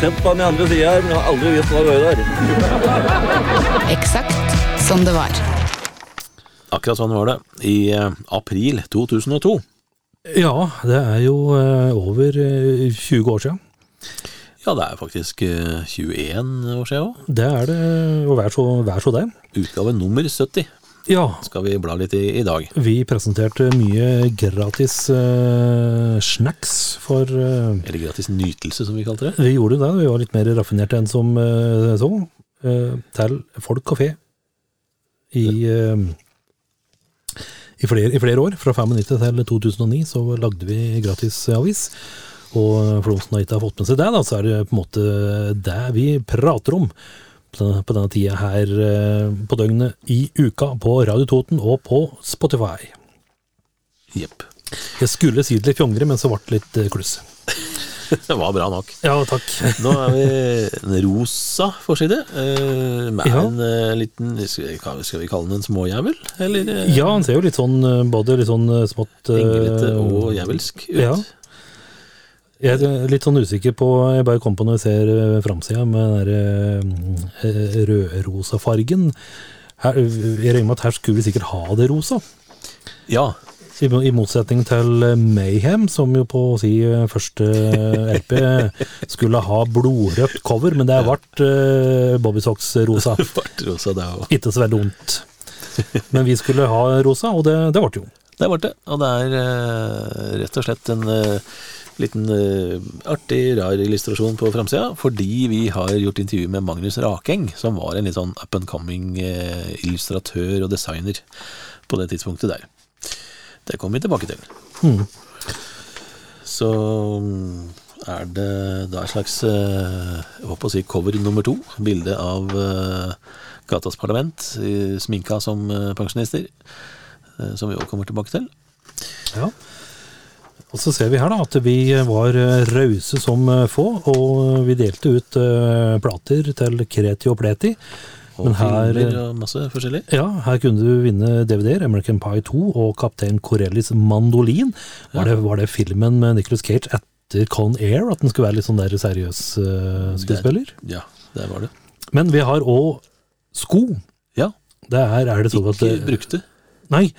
Sett på den andre sida her, men jeg har aldri visst hva det var der. Eksakt som det var. Akkurat sånn var det i eh, april 2002. Ja, det er jo eh, over eh, 20 år siden. Ja, det er faktisk eh, 21 år siden òg. Det er det, og vær så, vær så det. Utgave nummer 70 Ja, skal vi bla litt i i dag. vi presenterte mye gratis uh, snacks for uh, Eller gratis nytelse, som vi kalte det. Vi gjorde det, vi var litt mer raffinerte enn som uh, så. til folk kafé. I, i, flere, I flere år, fra 95 til 2009, så lagde vi gratis avis. Og for de som ikke har fått med seg det, da, så er det på en måte det vi prater om på denne, på denne tida her eh, på døgnet i uka på Radio Toten og på Spotify. Jepp. Jeg skulle si det litt fjongere, men så ble det litt eh, kluss. Det var bra nok. Ja, takk. Nå er vi en rosa forside, eh, med Ja. en liten skal vi, kalle den en småjævel? Eller Ja, han ser jo litt sånn både litt sånn smått englete og jævelsk ut? Ja. Jeg er litt sånn usikker på Jeg bare kom på når jeg ser eh, framsida med den der eh, rødrosa fargen. Her, jeg regner med at her skulle vi sikkert ha det rosa. ja. I, I motsetning til eh, Mayhem, som jo på å si eh, første LP skulle ha blodrødt cover, men det ble uh, Bobby Socks rosa. Rosa, det. Ikke så veldig vondt. Men vi skulle ha rosa, og det, det ble jo. Det ble det. Og det er uh, rett og slett en eh, liten uh, artig, rar illustrasjon på framsida, fordi vi har gjort intervju med Magnus Rakeng, som var en litt sånn up and coming uh, illustratør og designer på det tidspunktet der. Det kommer vi tilbake til. Hmm. Så er det da et slags uh, jeg håper å si cover nummer to. Bilde av Gatas Parlament, sminka som pensjonister. Som vi også kommer tilbake til. Ja. Og så ser vi her da at vi var eh, rause som eh, få, og vi delte ut eh, plater til Kreti og Pleti. Men her- masse forskjellig. Ja, her kunne du vinne DVD-er, American Pie 2 og Kaptein Corellis Mandolin. Var, det, var det filmen med Nicolas Cage etter Con Air, at den skulle være litt sånn der seriøs uh, skuespiller? Ja, der var det. Men vi har òg sko. Ja, Det er, er det såkalt ikke brukte. Nei,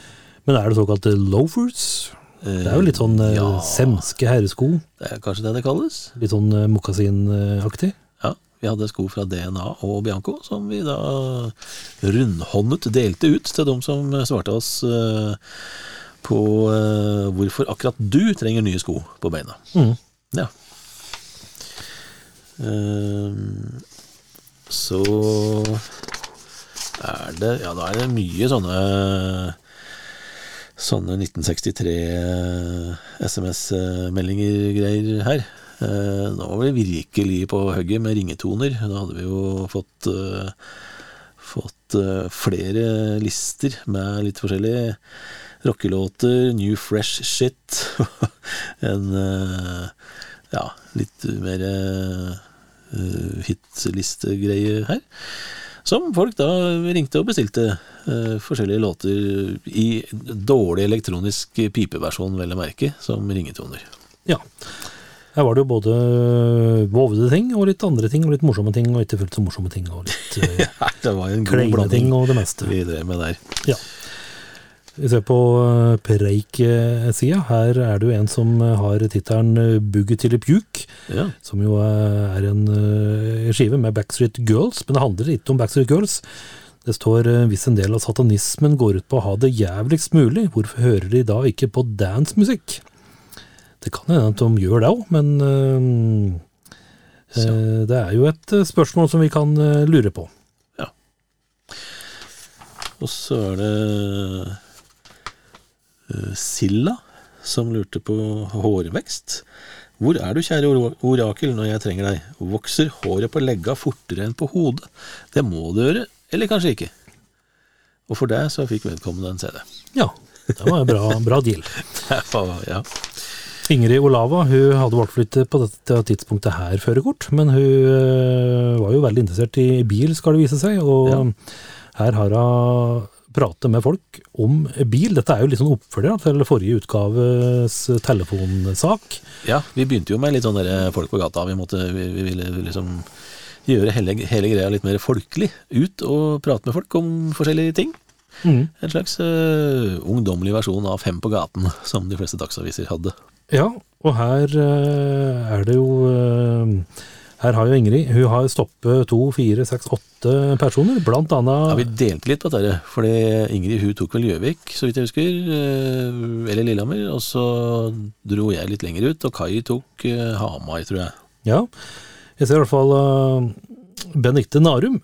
men er det såkalte loafers? Det er jo litt sånn eh, ja, semske herresko. Det er kanskje det det kalles. Litt sånn eh, mokasinaktig. Ja, vi hadde sko fra DNA og Bianco, som vi da rundhåndet delte ut til de som svarte oss eh, på eh, hvorfor akkurat du trenger nye sko på beina. Mm. Ja. Så er det Ja, da er det mye sånne Sånne 1963 SMS-meldinger-greier her. Eh, Nå var vi virkelig på hugget med ringetoner. Da hadde vi jo fått eh, Fått eh, flere lister med litt forskjellige rockelåter, new fresh shit. en ja, litt mer uh, hitlistegreie her. Som folk da ringte og bestilte uh, forskjellige låter i dårlig elektronisk pipeversjon, vel å merke, som ringetoner. Ja. Her var det jo både vovde ting og litt andre ting, og litt morsomme ting, og ikke fullt så morsomme ting, og litt uh, Det var en god kleine ting og det meste. vi drev med der. Ja. Vi ser på eh, Preik-sida. Her er det jo en som eh, har tittelen eh, Boogie til a Puke, Ja, som jo er en skive med Backstreet Girls, men det handler ikke om Backstreet Girls. Det står hvis en del av satanismen går ut på å ha det jævligst mulig, hvorfor hører de da ikke på dancemusikk? Det kan hende at de gjør det òg, men eh, det er jo et spørsmål som vi kan lure på. Ja. og så er det Silla som lurte på hårvekst. Hvor er du, kjære orakel, når jeg trenger deg? Vokser håret på legga fortere enn på hodet? Det må det gjøre. eller kanskje ikke. Og for det så fikk vedkommende en CD. Ja, det var en bra, bra deal. ja. Ingrid Olava hun hadde valgt på dette tidspunktet her førerkort, men hun øh, var jo veldig interessert i bil, skal det vise seg. Og Ja. her har hun pratet med folk om bil. Dette er jo litt sånn oppfølger til forrige utgaves telefonsak. ja, vi begynte jo med litt sånn der folk på gata. Vi, måtte, vi, vi ville liksom gjøre hele, hele greia litt mer folkelig. Ut og prate med folk om forskjellige ting. Mm. En slags uh, ungdommelig versjon av Fem på gaten, som de fleste dagsaviser hadde. Ja, og her uh, er det jo øh, Her har jo Ingrid Hun har stoppet to, fire, seks, åtte personer, blant Ja, Vi delte litt på dette, fordi Ingrid hun tok vel Gjøvik, så vidt jeg husker, øh, eller Lillehammer. Og så dro jeg litt lenger ut, og Kai tok øh, Hamar, tror jeg. Ja, jeg ser i hvert fall uh, Benedicte Narum,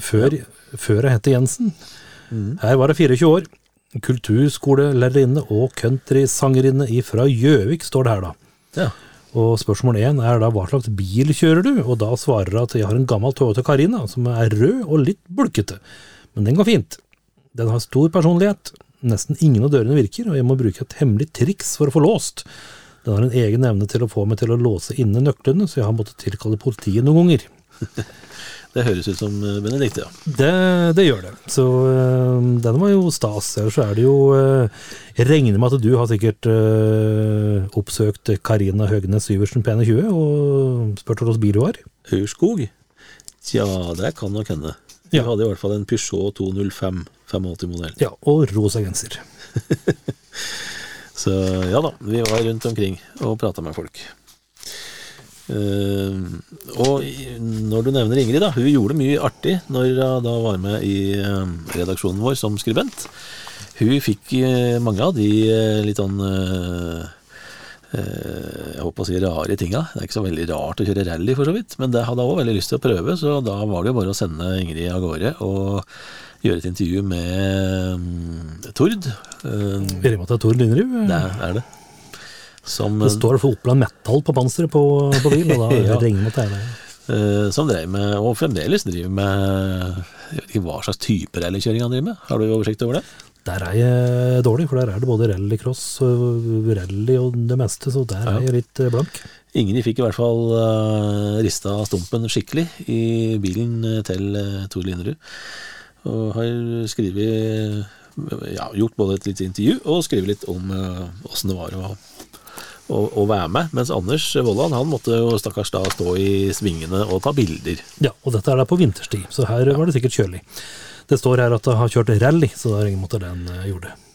før, før jeg het Jensen. Her var jeg 24 år, kulturskolelærerinne og countrysangerinne fra Gjøvik, står det her da. Ja. Og spørsmål én er da hva slags bil kjører du? Og da svarer jeg at jeg har en gammel Toyota Carina som er rød og litt bulkete. Men den går fint. Den har stor personlighet. Nesten ingen av dørene virker, og jeg må bruke et hemmelig triks for å få låst. Den har en egen evne til å få meg til å låse inne nøklene, så jeg har måttet tilkalle politiet noen ganger. Det høres ut som Benedicte, ja. Det, det gjør det. Så øh, den var jo stas. Ellers så er det jo Jeg regner med at du har sikkert oppsøkt Karina Høgnes Syversen P21 og spurt hva slags bil hun har. Aurskog? Tja, det kan nok hende. Vi Ja. hadde i hvert fall en Peugeot 205 85-modell. Ja, og rosa genser. Så ja da, vi var rundt omkring og prata med folk. Eh, og når du nevner Ingrid, da, hun gjorde mye artig når hun da var med i eh, redaksjonen vår som skribent. Hun fikk eh, mange av de litt sånn jeg håper å si rare tinga. Det er ikke så veldig rart å kjøre rally, for så vidt. Men det hadde jeg òg veldig lyst til å prøve, så da var det jo bare å sende Ingrid av gårde og gjøre et intervju med mm, Tord. Vi regner med at er Tor Linderud. det er det. Som, Det står for Oppland Metal på panseret på, på bilen, og da Ja. regner med det er det. eh, som drev med, og fremdeles driver med Jeg vet ikke hva slags type rallykjøring han driver med. Har du oversikt over det? Der er jeg dårlig, for der er det både rallycross og rally og det meste, så der er jeg litt eh, blank. Ingrid fikk i hvert fall uh, rista stumpen skikkelig i bilen til uh, Tor Linderud. Og har skrevet Ja, gjort både et lite intervju og skrevet litt om åssen det var å, å, å være med. Mens Anders Vollan han måtte jo stakkars da stå i svingene og ta bilder. Ja, og dette er da på vinterstid, så her var det sikkert kjølig. Det står her at det har kjørt rally, så det er ingen måte den eh, gjorde. Ja.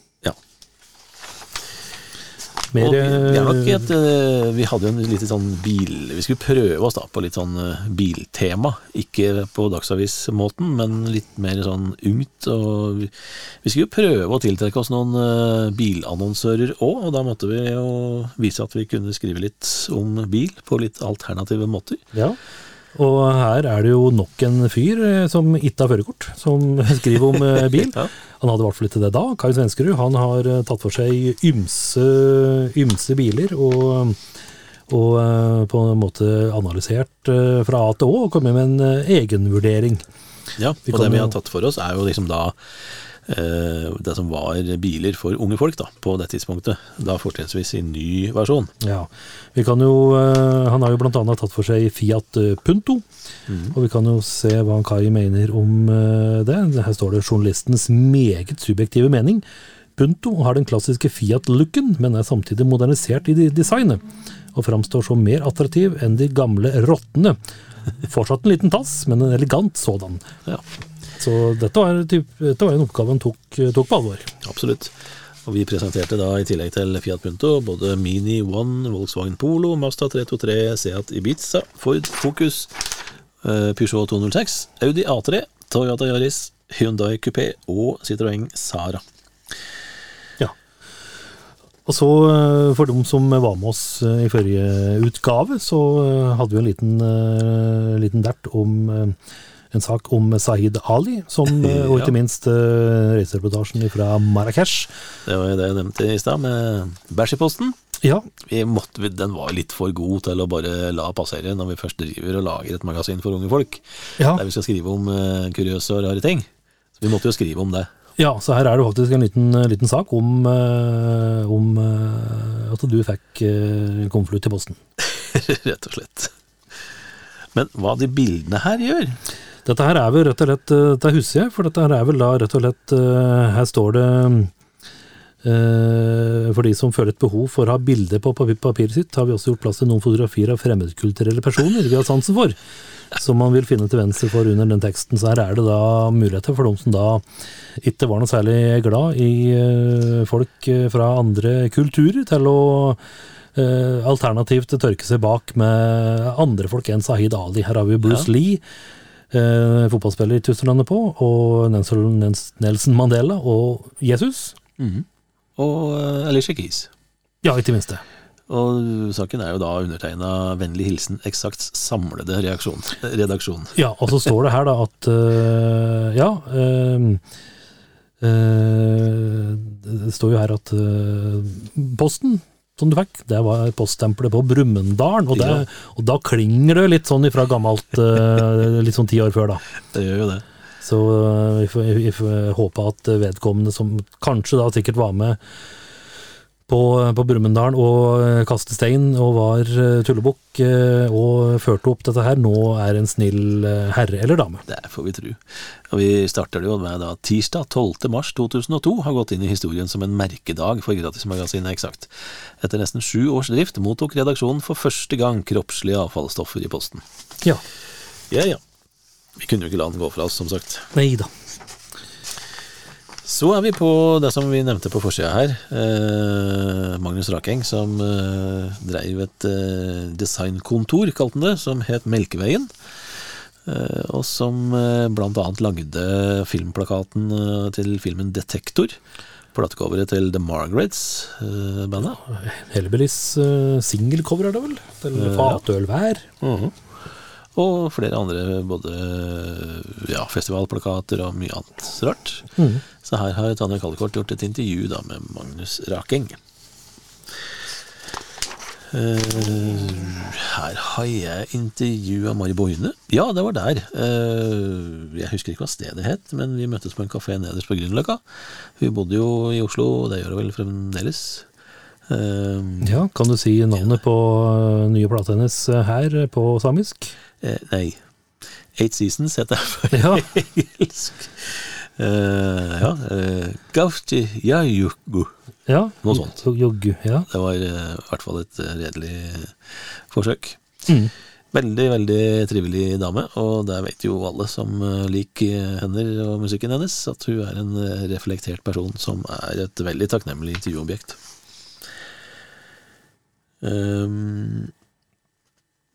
Mer, vi, eh, et, eh, vi hadde jo en litt sånn bil Vi skulle prøve oss da på litt sånn eh, biltema. Ikke på Dagsavis-måten, men litt mer sånn ungt. Og vi, skulle jo prøve å tiltrekke oss noen bilannonsører òg, og da måtte vi jo vise at vi kunne skrive litt om bil på litt alternative måter. Ja, og her er det jo nok en fyr eh, som ikke har førerkort, som skriver om eh, bil. Han hadde i hvert fall ikke det da. Kai Svenskerud han har eh, tatt for seg ymse, ymse biler og, og på en måte analysert fra A til Å og kommet med en egenvurdering. Ja, og det vi har tatt for oss, er jo liksom da det som var biler for unge folk da, på det tidspunktet. Da fortrinnsvis i ny versjon. Ja, vi kan jo, eh, Han har jo annet tatt for seg Fiat Punto, Punto, og vi kan jo se hva Kai mener om eh, det. Her står det journalistens meget subjektive mening. Punto har den klassiske Fiat-looken, men er samtidig modernisert i designet, og framstår som mer attraktiv enn de gamle rottene. Fortsatt en liten tass, men en elegant sådan. Ja, Så dette var, typ, dette var en oppgave han tok, tok på alvor. absolutt. Og vi presenterte da i tillegg til Fiat Punto både Mini One, Volkswagen Polo, Mazda 323, Seat Ibiza, Ford Focus, eh, Peugeot 206, Audi A3, Toyota Yaris, Hyundai Coupé og Citroën Sara. Ja. Og så, eh, for dem som var med oss eh, i forrige utgave, så hadde vi en liten, liten dert om en sak om Sahid Ali, som, eh, og Ja. ikke minst uh, reisereportasjen fra Marrakech. Det var jo det jeg nevnte i stad, med bæsj i posten. Ja, Vi måtte, den var litt for god til å bare la passere når vi først driver og lager et magasin for unge folk. ja. Der vi skal skrive om uh, kuriøse og rare ting. Så vi måtte jo skrive om det. ja, så her er det faktisk en liten, liten sak om, uh, om uh, at du fikk uh, konvolutt i posten. Rett og slett. Men hva de bildene her gjør Dette her er vel rett og slett eh, Dette husker jeg, for dette her er vel da rett og slett eh, Her står det eh, For de som føler et behov for å ha bilder på papiret sitt, har vi også gjort plass til noen fotografier av fremmedkulturelle personer vi har sansen for. Som man vil finne til venstre for under den teksten. Så her er det da muligheter for de som da ikke var noe særlig glad i eh, folk eh, fra andre kulturer, til å eh, alternativt tørke seg bak med andre folk enn Sahid Ali. Her har vi Bruce Ja. Lee, eh, fotballspiller i Tyskland på, og Nelson, Nelson Mandela og Jesus. Og uh, Alicia Keys. Ja, ikke minst det. Og saken er jo da undertegna 'Vennlig hilsen eksakt samlede reaksjon, redaksjon'. Ja, og så står det her da at uh, Ja. øh, uh, det står jo her at posten som du fikk, det var poststempelet på Brumunddal. Og, det- og da klinger det litt sånn ifra gammelt, øh, litt sånn ti år før, da. Det gjør jo det. Så vi vi får håpe at vedkommende som kanskje da sikkert var med på, på Brumunddal og kastet stein og var øh, tullebukk øh, og førte opp dette her, nå er en snill herre eller dame. Det får vi tru. Og vi starter det jo med da tirsdag 12. mars 2002 har gått inn i historien som en merkedag for Gratismagasinet Eksakt. Etter nesten sju års drift mottok redaksjonen for første gang kroppslige avfallsstoffer i posten. Ja. Ja, ja. Vi kunne jo ikke la den gå fra oss, som sagt. Nei da. Så er vi på det som vi nevnte på forsida her. Eh, Magnus Rakeng, som eh, dreiv et eh, designkontor, kalte han det, som het Melkeveien. Eh, og som eh, annet lagde filmplakaten eh, til filmen Detektor. Platecoveret til The Margarets-bandet. Hellbillies uh, singelcover er det vel? Eller Fatølvær. Og flere andre, både ja, festivalplakater og mye annet rart. Så her har Tanja Kallekort gjort et intervju da med Magnus Rakeng. Uh, her har jeg intervjua Mari Boine. Ja, det var der. Uh, jeg husker ikke hva stedet het, men vi møttes på en kafé nederst på Grünerløkka. Vi bodde jo i Oslo, og det gjør hun vel fremdeles. Uh, Ja, kan du si navnet på nye plata hennes her på samisk? Eh, nei. Eight Seasons heter den på Ja. engelsk. Uh, ja. Uh, Gauti Jajugu. Ja. Noe sånt. Joggu, ja. Det var eh, i hvert fall et eh, redelig forsøk. Mm. Veldig, veldig trivelig dame, og det vet jo alle som eh, liker henne og musikken hennes, at hun er en eh, reflektert person som er et veldig takknemlig intervjuobjekt. Ehm,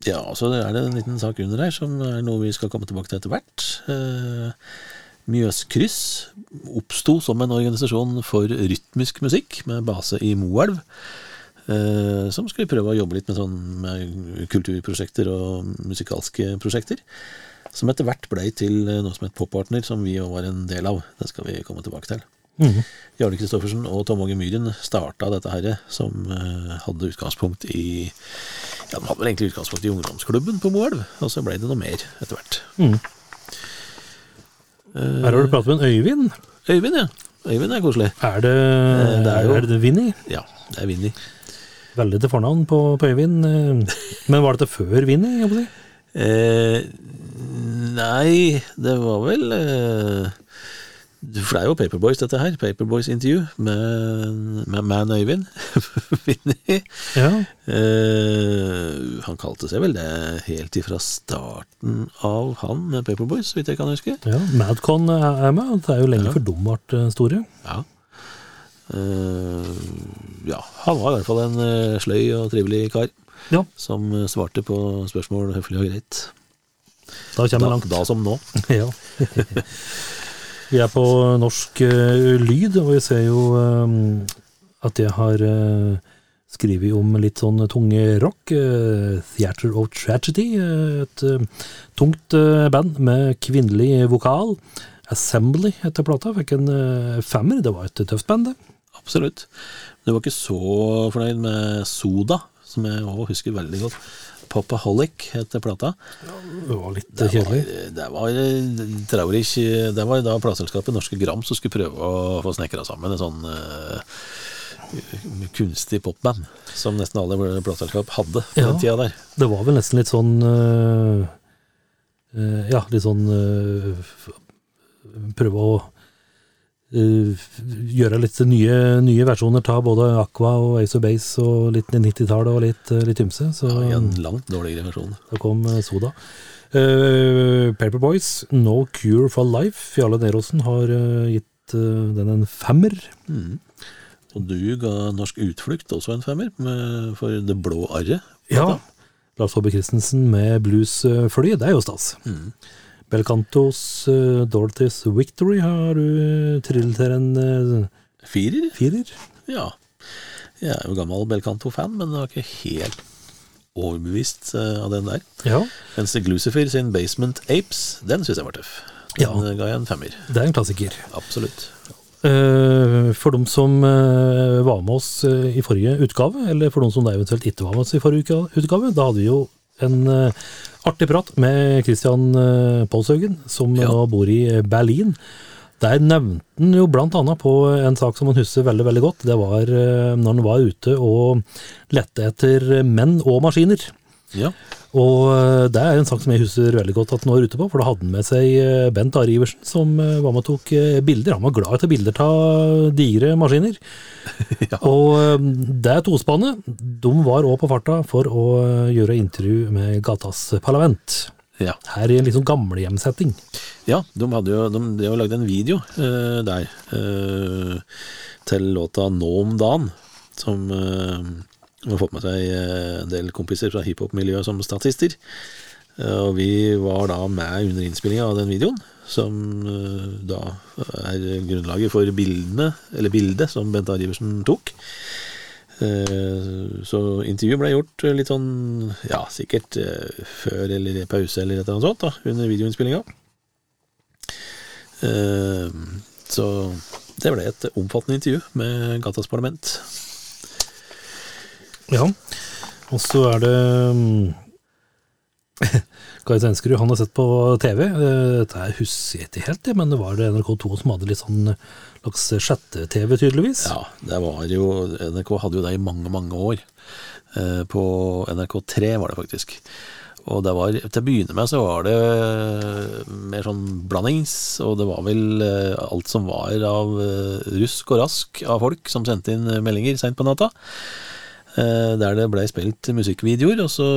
ja, så er det en liten sak under her som er noe vi skal komme tilbake til etter hvert. Uh, Mjøskryss oppsto som en organisasjon for rytmisk musikk med base i Moelv. eh, som skulle prøve å jobbe litt med, sånn, med kulturprosjekter og musikalske prosjekter. Som etter hvert blei til eh, noe som het Poppartner, som vi jo var en del av. Det skal vi komme tilbake til. Jarle Kristoffersen og Tom Åge Myhren starta dette her, som eh, hadde utgangspunkt i de hadde vel egentlig utgangspunkt i ungdomsklubben på Moelv, og så ble det noe mer etter hvert. Her har du pratet med en Øyvind. Øyvind, ja. Øyvind er koselig. Er det, det er jo- er det Vinni? Ja, det er Vinni. Veldig til fornavn på, på Øyvind. eh, Men var dette før Vinni? jeg si? Eh, nei, det var vel eh, For det er jo Paperboys, dette her. Paperboys-intervju med, med Man Øyvind. Ja. Eh, han kalte seg vel det helt ifra starten av han med Paperboys, så vidt jeg kan huske. ja. Madcon er med. Det er jo lenge Ja. før de ble eh, store. Ja. Eh, ja, han var i hvert fall en eh, sløy og trivelig kar. Ja. Som eh, svarte på spørsmål høflig og greit. Da Da, langt. da som nå. Ja. Vi er på norsk uh, lyd, og vi ser jo eh, at jeg har uh, skrevet om litt sånn tunge rock. eh, Theater of Tragedy, et tungt band med kvinnelig vokal. Assembly heter plata. Fikk en femmer. Det var et tøft band, det. absolutt. Men du var ikke så fornøyd med Soda, som jeg òg husker veldig godt. Popaholic heter plata. Det var litt Det var, kjedelig. det var, traurig, det var da plateselskapet Norske Gram som skulle prøve å få snekra sammen en sånn eh, kunstig popband, som nesten alle plateselskap hadde på Ja. den tida der. Det var vel nesten litt sånn øh, Ja, litt sånn øh, Prøve å gjøre litt nye, nye versjoner Ta både Aqua og Ace of Base og litt 90-tallet og litt, øh, litt ymse. Så Ja, en langt dårligere versjon. da kom øh, Soda. Uh, Paperboys, No Cure for Life. Jarle Nerosen har uh, gitt uh, den en femmer. Mm. Og du ga Norsk Utflukt også en femmer, med, for Det blå arret. Ja. Lars Håbe Christensen med bluesfly, det er jo stas. Mm. Belcantos uh, Dorothy's Victory har du trillet til en uh, Firer? firer. Ja. Jeg er jo gammel Belcanto-fan, men jeg var ikke helt overbevist uh, av den der. Ja, Mens Glucifer sin Basement Apes, den syns jeg var tøff. Den Ja. ga jeg en femmer. det er en klassiker. Absolutt. Uh, for de som var med oss i forrige utgave, eller for de som eventuelt ikke var med oss i forrige utgave, da hadde vi jo en artig prat med Christian uh, Polshaugen, som Ja. nå bor i uh, Berlin. Der nevnte han jo annet på en sak som han husker veldig veldig godt. Det var uh, når han var ute og lette etter menn og maskiner. Ja. Og eh, det er en sak som jeg husker veldig godt at han var ute på, for da hadde han med seg eh, Bent Are Iversen, som eh, var med og tok bilder. Han var glad i å ta bilder av digre maskiner. Ja. Og det tospannet, de var òg på farta for å gjøre intervju med Gatas Parlament. ja. Her i en liksom sånn gamlehjemsetting. Ja, de hadde jo de, de har lagd en video eh, der eh, til låta Nå om dagen, som eh, har fått med seg eh, en del kompiser fra hiphop-miljøet som statister. Eh, og vi var da med under innspillinga av den videoen, som eh, da er grunnlaget for bildene, eller bildet som Bent Are Iversen tok. Så intervjuet ble gjort litt sånn, ja, sikkert før eller pause eller et eller annet sånt, da, under videoinnspillinga. Så det ble et omfattende intervju med Gatas Parlament. Ja, og så er det mm, Kai Svenskerud, han har sett på TV. eh, Dette husker jeg ikke helt, men det var det NRK2 som hadde litt sånn slags sjette-TV, tydeligvis. Ja, det var jo NRK hadde jo det i mange, mange år. Eh, På NRK3 var det faktisk. Og det var, til å begynne med så var det mer sånn blandings, og det var vel eh, alt som var av eh, rusk og rask av folk som sendte inn meldinger seint på natta. Eh, Der det blei spilt musikkvideoer, og så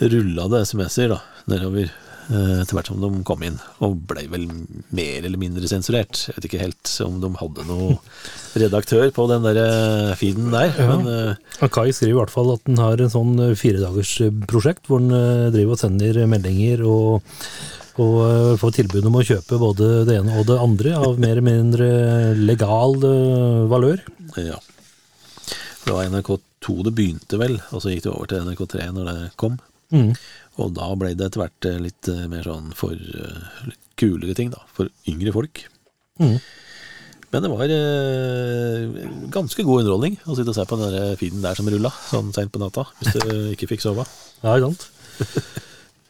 rulla det SMS-er da, nedover eh, etter hvert som de kom inn, og blei vel mer eller mindre sensurert. Jeg vet ikke helt om de hadde noen redaktør på den der eh, feeden der, Ja. men uh, Kai skriver i hvert fall at han har en sånn firedagersprosjekt hvor han driver og sender meldinger og, og får tilbud om å kjøpe både det ene og det andre av mer eller mindre legal valør. ja. Det var NRK2 det begynte vel, og så gikk det over til NRK3 når det kom. Mm. Og da ble det etter hvert eh, litt eh, mer sånn for eh, litt kulere ting, da. For yngre folk. Mm. Men det var eh, ganske god underholdning å sitte og se på den der feeden der som rulla sånn seint på natta, hvis du ikke fikk sove. Ja, ikke sant?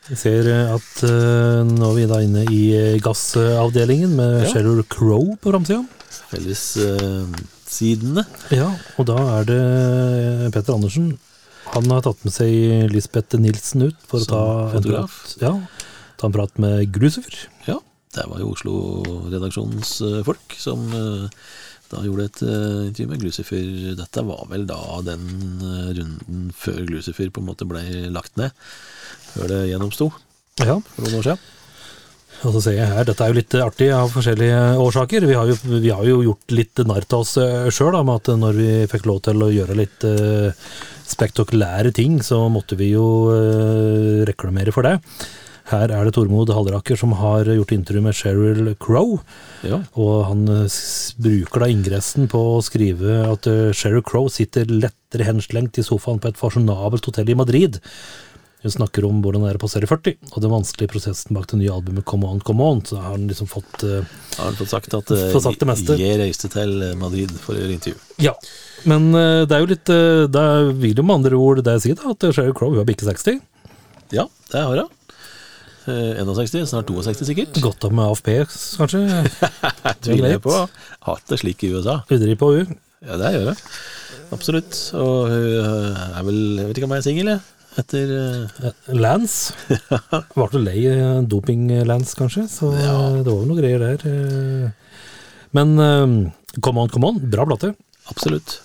Vi ser at eh, nå er vi da inne i gassavdelingen med Ja. Sheryl Crow på framsida. Fellessidene. Ja, og da er det eh, Petter Andersen. Han har tatt med seg Lisbeth Nilsen ut for å Som ta en prat, ja, ta en prat med Grusefer. ja, det var jo Oslo-redaksjonens eh, folk som eh, da gjorde et intervju med Glucifer. Dette var vel da den runden før Glucifer på en måte ble lagt ned. Før det gjenoppsto Ja, for noen år siden. Og så ser jeg her, dette er jo litt artig av forskjellige årsaker. Vi har jo, vi har jo gjort litt narr av oss sjøl, med at når vi fikk lov til å gjøre litt eh, spektakulære ting, så måtte vi jo eh, reklamere for det. Her er det Tormod Halleraker som har gjort intervju med Sheryl Crow. Ja. Og han eh, bruker da ingressen på å skrive at eh, Sheryl Crow sitter lettere henslengt i sofaen på et fasjonabelt hotell i Madrid. Hun snakker om hvordan det er å passere 40, og den vanskelige prosessen bak det nye albumet Come On, Come On. Så har han liksom fått uh, Har han fått sagt at uh, Fått sagt det meste. jeg reiste til Madrid for å gjøre intervju. Ja. Men uh, det er jo litt uh, Det vil jo med andre ord det si, da, at Sheryl Crow hun har bikket 60. Ja, det har hun. Eh, 61, snart 62 sikkert. Gått av med AFP, kanskje. Tviler jeg på. Hatt det slik i USA. Udri på hun. Ja, det gjør hun. Absolutt. Og hun er vel Jeg vet ikke om jeg er singel, jeg. Etter eh, Lance. Var du lei eh, doping-Lance, kanskje? Så ja. det var jo noe greier der. eh. Men eh, Come On, Come On, bra plate. Absolutt.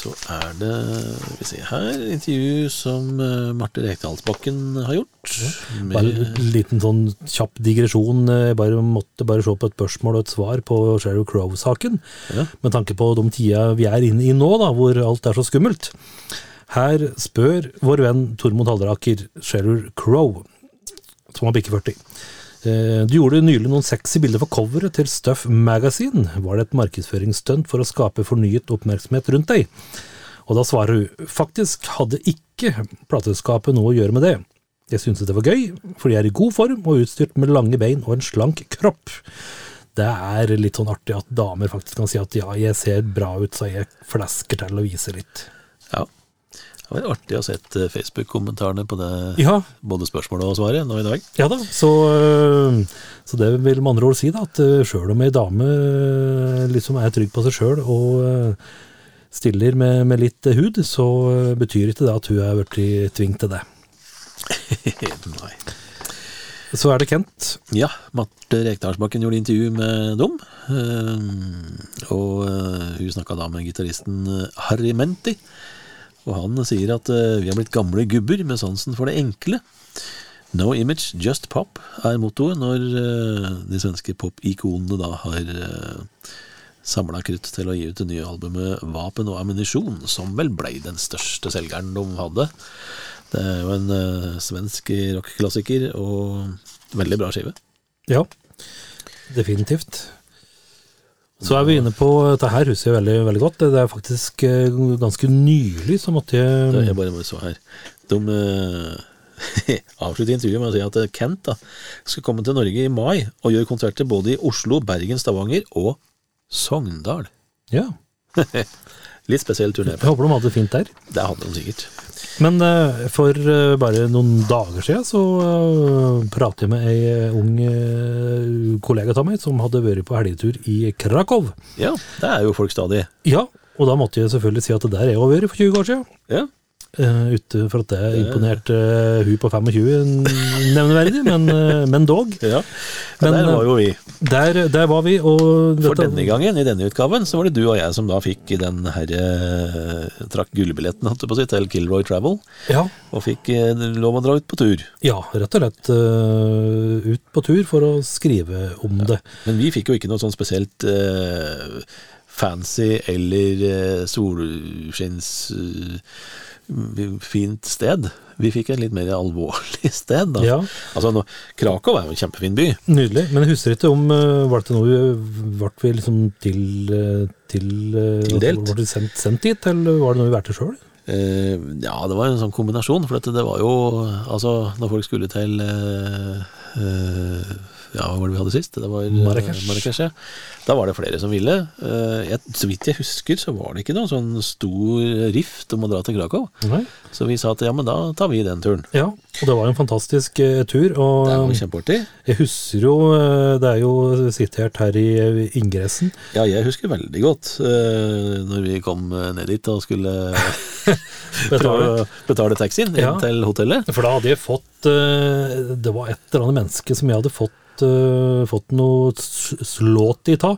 Så er det Skal vi se her intervju som eh, Marte Rekdalsbakken har gjort. Bare en liten sånn kjapp digresjon. Jeg bare måtte bare se på et spørsmål og et svar på Sheryl Crow-saken. Ja. Med tanke på de tida vi er inne i nå, da, hvor alt er så skummelt. Her spør vår venn Tormod Halleraker Sheryl Crow, som har bikket 40. Eh, Du gjorde nylig noen sexy bilder for coveret til Stuff Magazine. Var det et markedsføringsstunt for å skape fornyet oppmerksomhet rundt deg? Og da svarer hun faktisk hadde ikke plateskapet noe å gjøre med det. Jeg syntes det var gøy, fordi jeg er i god form og utstyrt med lange bein og en slank kropp. Det er litt sånn artig at damer faktisk kan si at ja, jeg ser bra ut, så jeg flasker til å vise litt. Det var artig å sett eh, Facebook-kommentarene på det, Ja, både spørsmålet og svaret nå i dag. ja da, så, øh, så det vil med andre ord si da, at øh, sjøl om ei dame liksom er trygg på seg sjøl og stiller med, med litt hud, så betyr ikke det at hun er blitt tvunget til det. Nei. Så er det Kent. Ja, Marte Rekdalsbakken gjorde intervju med dem. eh, Og eh, hun snakka da med gitaristen eh, Harry Menti. Og han sier at eh, vi har blitt gamle gubber med sansen for det enkle. No image, just pop er mottoet når eh, de svenske pop-ikonene da har uh, samla krutt til å gi ut det nye albumet Vapen og ammunisjon, som vel blei den største selgeren de hadde. Det er jo en eh, svensk rockeklassiker og veldig bra skive. Ja, definitivt. Så er vi inne på Dette her jeg veldig, veldig godt. Det er faktisk øh, ganske nylig så måtte jeg jeg jeg bare så her. De eh, avslutter intervjuet med å si at eh, Kent da, skal komme til Norge i mai og gjøre konserter både i Oslo, Bergen, Stavanger og Sogndal. Ja, Litt spesiell turné. jeg håper de hadde det fint der. Det hadde de sikkert. Men uh, for uh, bare noen dager siden så uh, pratet jeg med ei ung kollega av meg som hadde vært på helgetur i Krakow. Ja, det er jo folk stadig. Ja, og da måtte jeg selvfølgelig si at det der er jeg har vært for 20 år siden. Ja, Uh, ute for at det imponerte uh, hun på 25 nevneverdig, men, uh, men dog. ja. Men, der var jo vi. Der, der var vi, og For dette- denne gangen, i denne utgaven, så var det du og jeg som da fikk den herre Trakk gullbilletten, holdt jeg på å si, til Kilroy Travel. Ja, Og fikk lov å dra ut på tur. ja, rett og slett uh, ut på tur for å skrive om det. Men vi fikk jo ikke noe sånn spesielt fancy eller solskinns fint sted. Vi fikk et litt mer alvorlig sted. Da. Ja. Altså, nå, Krakow er jo en kjempefin by. Nydelig. Men jeg husker ikke om uh, Var det noe Ble vi liksom til, uh, til uh, Tildelt? Ble det sendt, sendt dit, eller var det noe vi valgte sjøl? Eh, ja, det var en sånn kombinasjon. For det var jo Altså, når folk skulle til eh, eh, Ja, hva var det vi hadde sist? Det var eh, Marrakech. Ja. Da var det flere som ville. Eh, jeg, så vidt jeg husker, så var det ikke noen sånn stor rift om å dra til Krakow. Nei. Så vi sa at ja, men da tar vi den turen. Ja, og det var en fantastisk uh, tur. Og Det var kjempeartig. jeg husker jo Det er jo sitert her i inngressen. Ja, jeg husker veldig godt uh, når vi kom ned dit og skulle betale, betale taxien inn Ja. til hotellet. For da hadde jeg fått uh, Det var et eller annet menneske som jeg hadde fått, uh, fått noe slått i ta.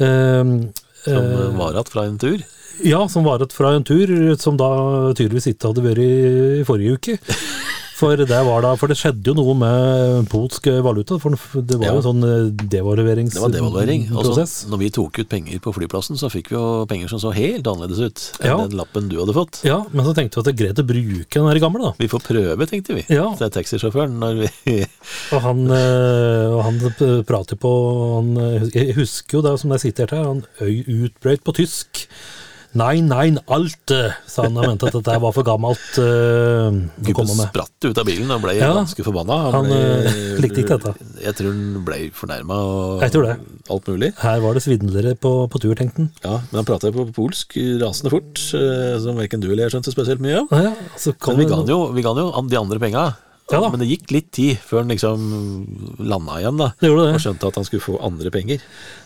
Uh, Som eh, var igjen fra en tur. Ja, som var igjen fra en tur som da tydeligvis ikke hadde vært i forrige uke. For det, var da, for det skjedde jo noe med polsk valuta. For det var jo en sånn devalueringsprosess. Det var devaluering. Og når vi tok ut penger på flyplassen, så fikk vi jo penger som så helt annerledes ut enn Ja. den lappen du hadde fått. Ja, men så tenkte vi at det er greit å bruke den her gamle, da. Vi får prøve, tenkte vi. Ja. Det er taxisjåføren når vi Og han, eh, og han prater på han, eh, Jeg husker jo det som jeg sitter her, han øy utbrøyt på tysk. Nei, nei, alt, eh, sa han. og mente at dette var for gammelt Uh, Gubben med. spratt ut av bilen og ble Ja, ganske forbanna. han, eh, likte ikke dette. Jeg tror han ble fornærma og Jeg tror det. alt mulig. Her var det svindlere på, på tur, tenkte han. Ja, Men han prata på polsk rasende fort, eh, som verken du eller jeg skjønte spesielt mye av. Ja, ja, Men vi ga han jo, vi ga jo de andre penga. Ja da. Men det gikk litt tid før han liksom landa igjen, da. Det gjorde det. Og skjønte at han skulle få andre penger.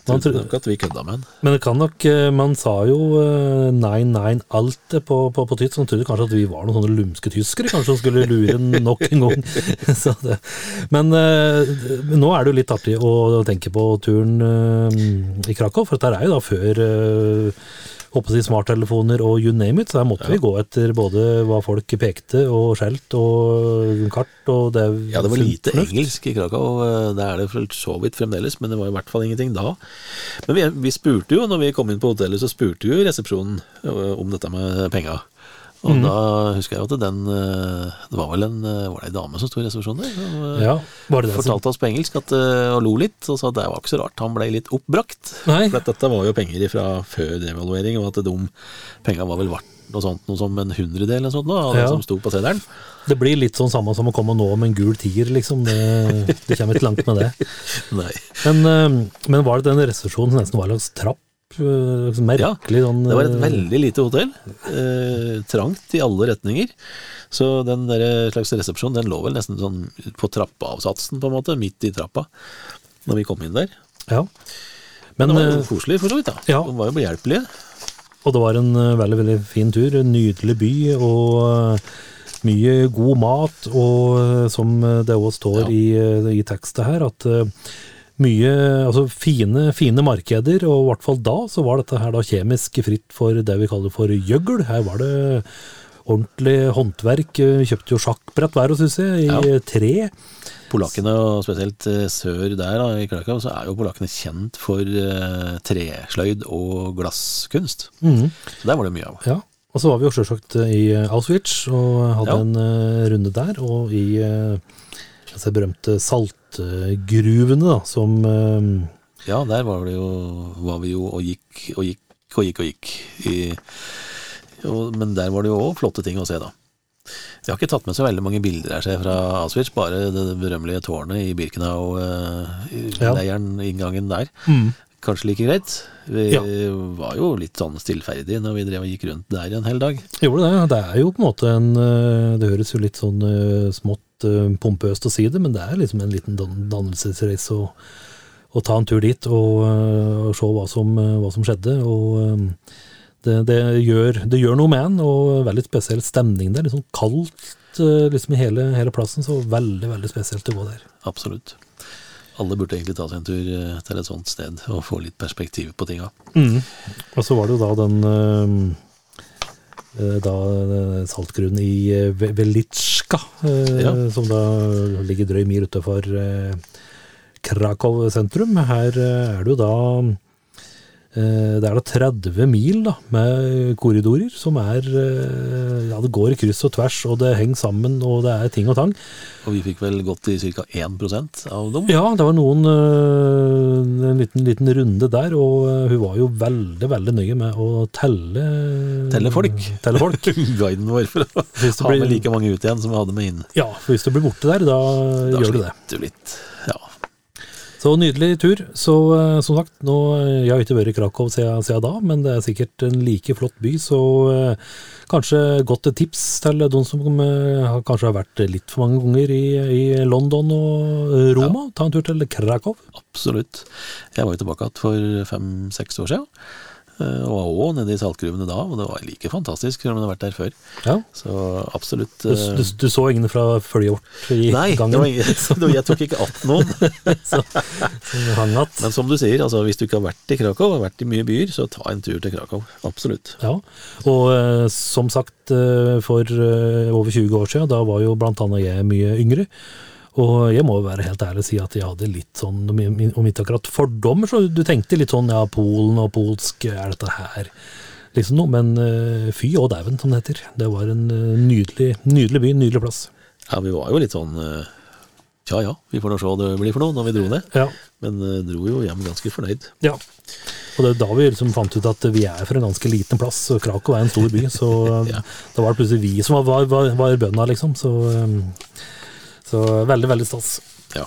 Man Trodde nok at vi kødda med han. Men det kan nok eh, Man sa jo eh, nei, nei, alt på, på, på tysk, så han trodde kanskje at vi var noen sånne lumske tyskere, kanskje som skulle lure han nok en gang. så det. Men eh, nå er det jo litt artig å tenke på turen eh, i Krakow, for dette er jo da før håper jeg, smarttelefoner og you name it, så her måtte vi gå etter både hva folk pekte og skjelt og kart og det Ja, det var lite fornuft. engelsk i Krakow. eh, Det er det så vidt fremdeles, men det var i hvert fall ingenting da. Men vi, vi spurte jo, når vi kom inn på hotellet, så spurte jo resepsjonen eh, om dette med penga. Og mm. da husker jeg jo at den eh, Det var vel en eh, Var det ei dame som sto i resepsjonen der? Som, eh, Ja, det det fortalte oss på engelsk at, og lo litt, og sa at det var ikke så rart. Han ble litt oppbrakt. Nei. For at dette var jo penger fra før devaluering, og at de penga var vel verdt noe sånt noe som en hundredel eller sånt, nå, av det som sto på seddelen. Det blir litt sånn samme som å komme nå med en gul tier, liksom. Det, det kommer ikke langt med det. Men, men var det den resepsjonen som nesten var en slags trapp? Eh, Ja, Merkelig sånn Det var et eh, veldig lite hotell. Eh, trangt i alle retninger. Så den der slags resepsjon den lå vel nesten sånn på trappeavsatsen, på en måte, midt i trappa, når vi kom inn der. Ja. Men Men, det var jo eh, koselig, for så vidt. da. ja. De var jo behjelpelige. og det var en eh, veldig, veldig fin tur. En nydelig by og eh, mye god mat. Og eh, som det også står Ja. i, eh, i tekstet her, at eh, mye altså fine, fine markeder, og i hvert fall da så var dette her da kjemisk fritt for det vi kaller for gjøgl. Her var det ordentlig håndverk. Vi kjøpte jo sjakkbrett hver hos jeg, i Ja. tre. Polakkene, og spesielt eh, sør der da, i Krakow, så er jo polakkene kjent for uh, tresløyd og glasskunst. Mm. Så der var det mye av. Ja, og så var vi jo selvsagt i Auschwitz og hadde Ja. en uh, runde der, og i uh, disse berømte saltgruvene da, som eh, Ja, der var, det jo, var vi jo og gikk og gikk og gikk og gikk. I, og, men der var det jo òg flotte ting å se, da. Jeg har ikke tatt med så veldig mange bilder her ser fra Auschwitz, bare det berømmelige tårnet i Birkenau-leiren, inngangen der. mm, Kanskje like greit. Vi Ja. var jo litt sånn stillferdige når vi drev og gikk rundt der en hel dag. gjorde det. Det er jo på en måte en eh, Det høres jo litt sånn eh, smått eh, pompøst å si det, men det er liksom en liten dan dannelsesreise å, å ta en tur dit og, eh, og se hva som, eh, hva som skjedde. og det, det, gjør, det gjør noe med en, og veldig spesiell stemning der. Litt sånn kaldt liksom i hele, hele plassen, så veldig, veldig spesielt å gå der. Absolutt. Alle burde egentlig ta seg en tur til et sånt sted og få litt perspektiv på tinga. Og så var det jo da den da saltgrunn saltgrunnen i eh, Velitsjka, eh, Ja. som da ligger drøy mil utenfor eh, Krakow sentrum. Her eh, er det jo da eh, det er da 30 mil da, med korridorer som er eh, Ja, det går i kryss og tvers, og det henger sammen, og det er ting og tang. Og vi fikk vel gått i ca. 1% av dem. Ja, det var noen øh, En liten, liten runde der, og hun var jo veldig, veldig nøye med å telle Telle folk. Telle folk. Guiden vår for å ha med like mange ut igjen som vi hadde med inn. Ja, for hvis du blir borte der, da, Da gjør du det. sliter du litt. Ja. Så nydelig tur. Så øh, som sagt, nå, øh, jeg har ikke vært i Krakow siden, siden da, men det er sikkert en like flott by, så øh, kanskje godt tips til de som øh, kanskje har vært litt for mange ganger i, i London og Roma. Roma. Ta en tur til Krakow. Absolutt. Jeg var jo tilbake igjen for fem-seks år siden. Eh, Og var òg nede i saltgruvene da, og det var like fantastisk selv om jeg hadde vært der før. Ja. Så absolutt. Du, eh, du, du så ingen fra følget i Nei, gangen? Nei, jeg tok ikke att noen. så, så. Men som du sier, altså, hvis du ikke har vært i Krakow, og vært i mye byer, så ta en tur til Krakow. Absolutt. Ja, og eh, som sagt for over 20 år siden, da var jo blant annet jeg mye yngre. Og jeg må jo være helt ærlig og si at jeg hadde litt sånn, om ikke akkurat fordommer, så du tenkte litt sånn ja, Polen og polsk, er dette her liksom noe? Men eh, fy og dæven, som det heter. Det var en eh, nydelig, nydelig by, nydelig plass. Ja, vi var jo litt sånn uh, tja ja, vi får nå se hva det blir for noe når vi dro ned. Ja. Men uh, dro jo hjem ganske fornøyd. ja. Og det er da vi liksom fant ut at vi er for en ganske liten plass, og Krakow er en stor by. Så Ja. da var det plutselig vi som var, var, var bøndene, liksom. Så, eh, så veldig, veldig stas. Ja.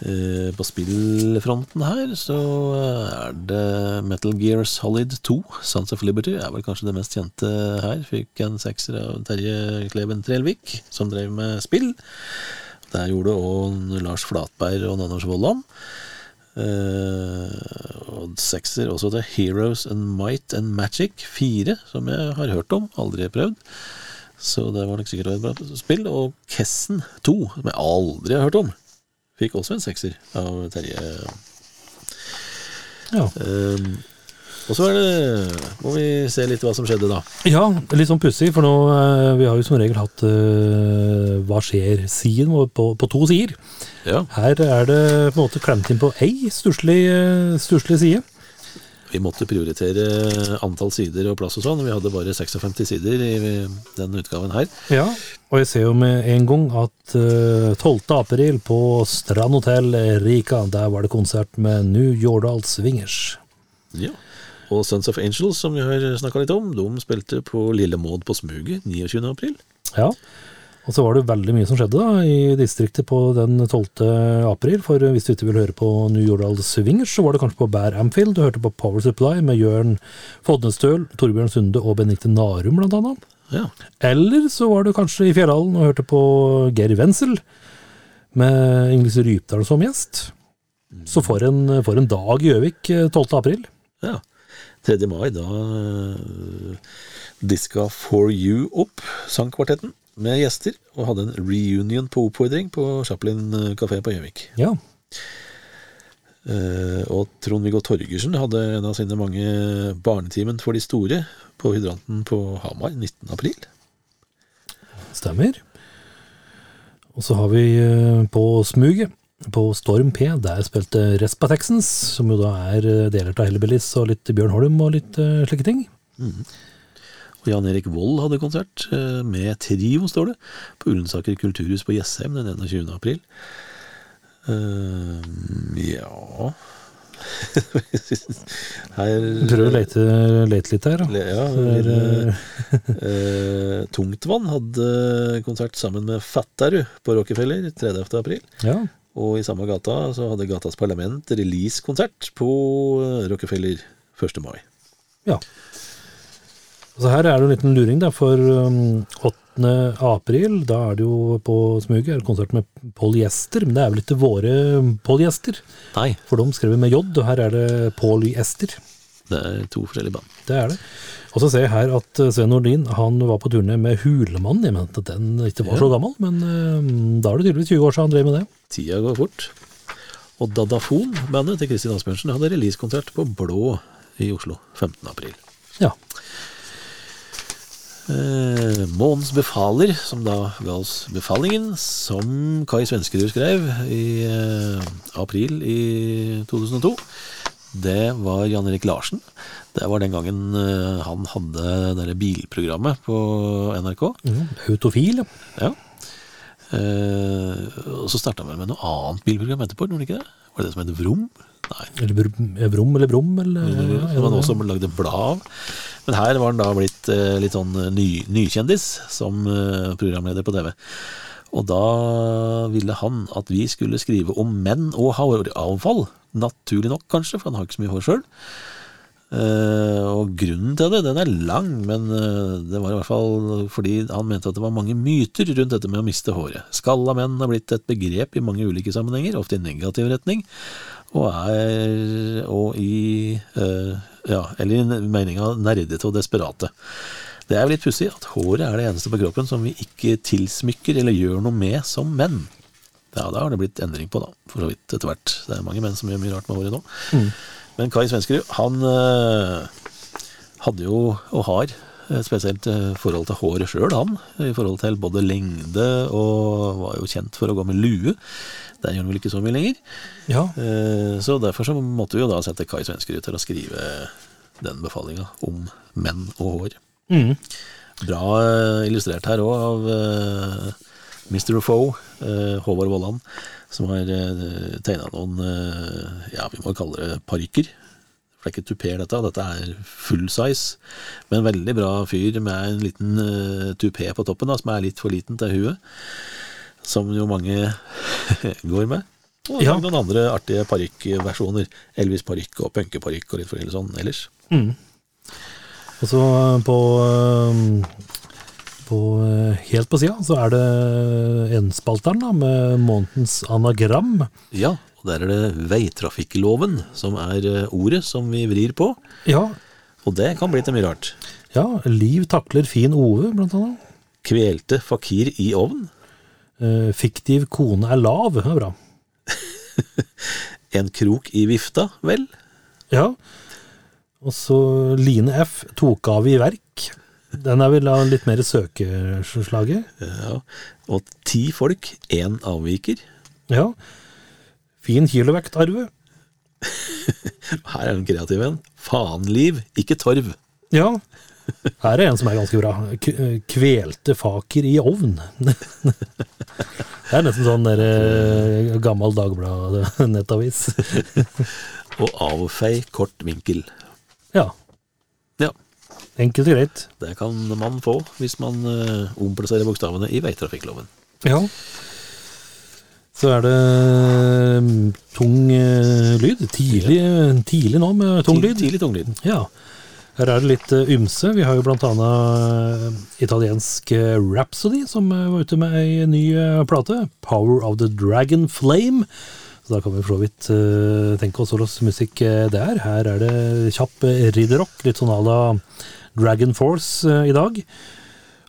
Eh, På spillfronten her så er det Metal Gear Solid 2, Sons of Liberty, er vel kanskje det mest kjente her. Fikk en sekser av Terje Kleben Trelvik, som drev med spill. Der gjorde òg Lars Flatberg og Anders Vollan. Eh, og sekser også til Heroes and Might and Magic 4, som jeg har hørt om, aldri prøvd. Så det var nok sikkert et bra spill. Og Kessen 2, som jeg aldri har hørt om, fikk også en sekser av Terje. Ja. Um, og så er det må vi se litt hva som skjedde, da. Ja, litt sånn pussig, for nå eh, Vi har jo som regel hatt uh, Hva skjer-siden på, på to sider. Ja, Her er det på en måte klemt inn på ei stusslig eh, stusslig side. Vi måtte prioritere antall sider og plass og sånn. Vi hadde bare 56 sider i den utgaven her. Ja, og jeg ser jo med en gang at eh, 12. april på Strand hotell Rika, der var det konsert med New Jordal Swingers. Ja. Og Sons of Angels, som vi har snakka litt om, de spilte på Lille Maud på Smuget 29. april. Ja, og så var det veldig mye som skjedde da i distriktet på den 12. april, for hvis du ikke vil høre på New Jordal Swingers, så var det kanskje på Bear Amfield, du hørte på Power Supply med Jørn Fodnestøl, Torbjørn Sunde og Benedicte Narum blant annet. Ja. Eller så var du kanskje i Fjellhallen og hørte på Geir Wenzel med Inglis Rypdal som gjest. Så for en, for en dag i Gjøvik eh, 12. april. ja. 3. mai, da uh, diska For You opp, sang kvartetten, med gjester, og hadde en reunion på oppfordring på Chaplin kafé på Gjøvik. Ja. Uh, og Trond-Viggo Torgersen hadde en av sine mange Barnetimen for de store på Hydranten på Hamar 19. april. Stemmer. Og så har vi uh, på Smuget, på Storm P, der spilte Respa Texans, som jo da er eh, deler av Hellbillies og litt Bjørn Holm og litt uh, slike ting. Og Jan Erik Vold hadde konsert eh, med trio, står det, på Ullensaker kulturhus på Jessheim den 21. april. Uh, ja Her Prøv å lete, lete litt her. da. Ja, her, eh, eh, Tungtvann hadde konsert sammen med Fattarud på Rockefeller 30. april. ja. Og i samme gata så hadde Gatas Parlament release-konsert på eh, Rockefeller 1. mai. Ja. Så her er det en liten luring, da, for um, 8. april, da er det jo på Smuget er det konsert med polyester, men det er vel ikke våre polyester, Nei, for de skrev med J, og her er det polyester. det er to forskjellige band. Det er det. Og så ser jeg her at eh, Sven Nordin han var på turné med Hulemann. Jeg mente at den ikke var så gammel, men eh, da er det tydeligvis 20 år siden han drev med det. Tida går fort. Og Dadafon, bandet til Kristin Asbjørnsen, hadde releasekonsert på Blå i Oslo 15. april. Ja. Eh, Månens befaler, som da ga oss befalingen, som Kai Svenskerud skrev i eh, april i 2002. Det var Jan Erik Larsen. Det var den gangen eh, han hadde det bilprogrammet på NRK. Mm, Autofil. Ja. Eh, og så starta han vel med noe annet bilprogram etterpå, gjorde han ikke det? Var det det som het Vrom? Nei. Eller Vrom eller Brom, eller ja, Som han ja. også lagde blad av. Men her var han da blitt eh, litt sånn ny, nykjendis som eh, programleder på TV. Og da ville han at vi skulle skrive om menn og håravfall. Naturlig nok, kanskje, for han har ikke så mye hår sjøl. og grunnen til det, den er lang, men eh, det var i hvert fall fordi han mente at det var mange myter rundt dette med å miste håret. Skalla menn har blitt et begrep i mange ulike sammenhenger, ofte i negativ retning, og er og i eh, ja, eller i meninga nerdete og desperate. Det er jo litt pussig at håret er det eneste på kroppen som vi ikke tilsmykker eller gjør noe med som menn. Ja, det har det blitt endring på, da, for så vidt etter hvert. Det er mange menn som gjør mye rart med håret nå. Men Kai Svenskerud, han eh, hadde jo, og har, spesielt i forhold til håret sjøl, han. I forhold til både lengde, og var jo kjent for å gå med lue. Det gjør han vel ikke så mye lenger. Ja. Eh, Så derfor så måtte vi jo da sette Kai Svenskerud til å skrive den befalinga om menn og hår. Mm. Bra eh, illustrert her òg av eh, Mr. Foe, eh, Håvard Vollan, som har eh, tegna noen eh, Ja, vi må kalle det parykker. For det er ikke tupé, dette. Dette er full size. Men veldig bra fyr med en liten uh, tupé på toppen, da, som er litt for liten til huet. Som jo mange går med. Og Ja. noen andre artige parykkversjoner. Elvis-parykk og punkeparykk og litt forskjellig sånn ellers. Og så eh, på, eh, på Helt på sida så er det enspalteren da, med månedens anagram. Ja, og der er det veitrafikkloven som er eh, ordet som vi vrir på. Ja, Og det kan bli til mye rart. ja Liv takler fin Ove, blant annet. Kvelte fakir i ovn. Eh, fiktiv kone er lav, det er bra. En krok i vifta, vel? Ja. Og så Line F. tok av i verk. Den er vel av litt mer søkeslaget. Ja. Og ti folk, én avviker. Ja. Fin kilovektarve. Her er den kreative en. Faenliv, ikke torv. Ja. Her er en som er ganske bra. K kvelte faker i ovn. Det er nesten sånn der, eh, gammel Dagblad-nettavis. Og avfei kort vinkel. Ja. Ja, Enkelt og greit. det kan man få hvis man uh, omplasserer bokstavene i veitrafikkloven. Ja. Så er det mm, tung eh, lyd. Tidlig, tidlig nå med tung lyd. Tidlig tung lyd. Ja. Her er det litt eh, ymse. Vi har jo annet eh, italiensk Rhapsody, som var ute med ei ny plate. 'Power of the Dragon Flame'. Så da kan vi for så vidt tenke oss hva slags musikk det er. Her er det kjapp ridderrock, litt sånn à la Dragon Force i dag.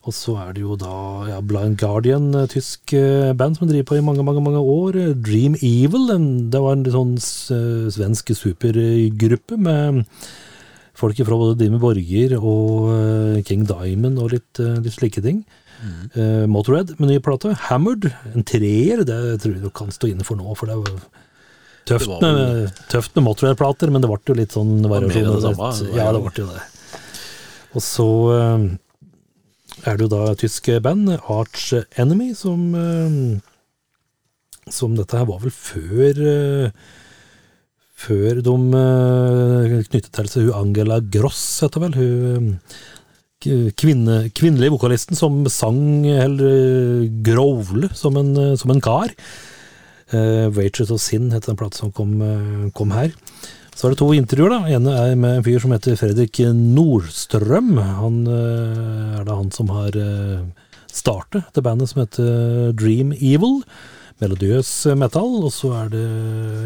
Og så er det jo da ja, Blind Guardian, eh, tysk eh, band som driver på i mange, mange mange år. Eh, Dream Evil, det var en sånn svensk supergruppe med folk fra både Dimmy Borger og King Diamond og litt, litt slike ting. Eh, Motorhead med ny plate. Hammered, en treer, det tror jeg du kan stå inne for nå, for det var tøft, Det vel- med, tøft med Motorhead-plater, men det ble jo litt sånn variasjon. Ja, det ble jo det. Og så er det jo da tyske band, Arch Enemy, som eh, Som dette her var vel før eh, Før de eh, knyttet til seg hun Angela Gross, heter vel. Hun kvinne, kvinnelige vokalisten som sang eller grovle som en, som en kar. Uh, Waitress of Sin heter den plate som kom, kom her. Så er det to intervjuer. da. ene er med en fyr som heter Fredrik Nordstrøm. Han eh, er da han som har uh, startet det bandet som heter Dream Evil. Melodiøs metal. Og så er det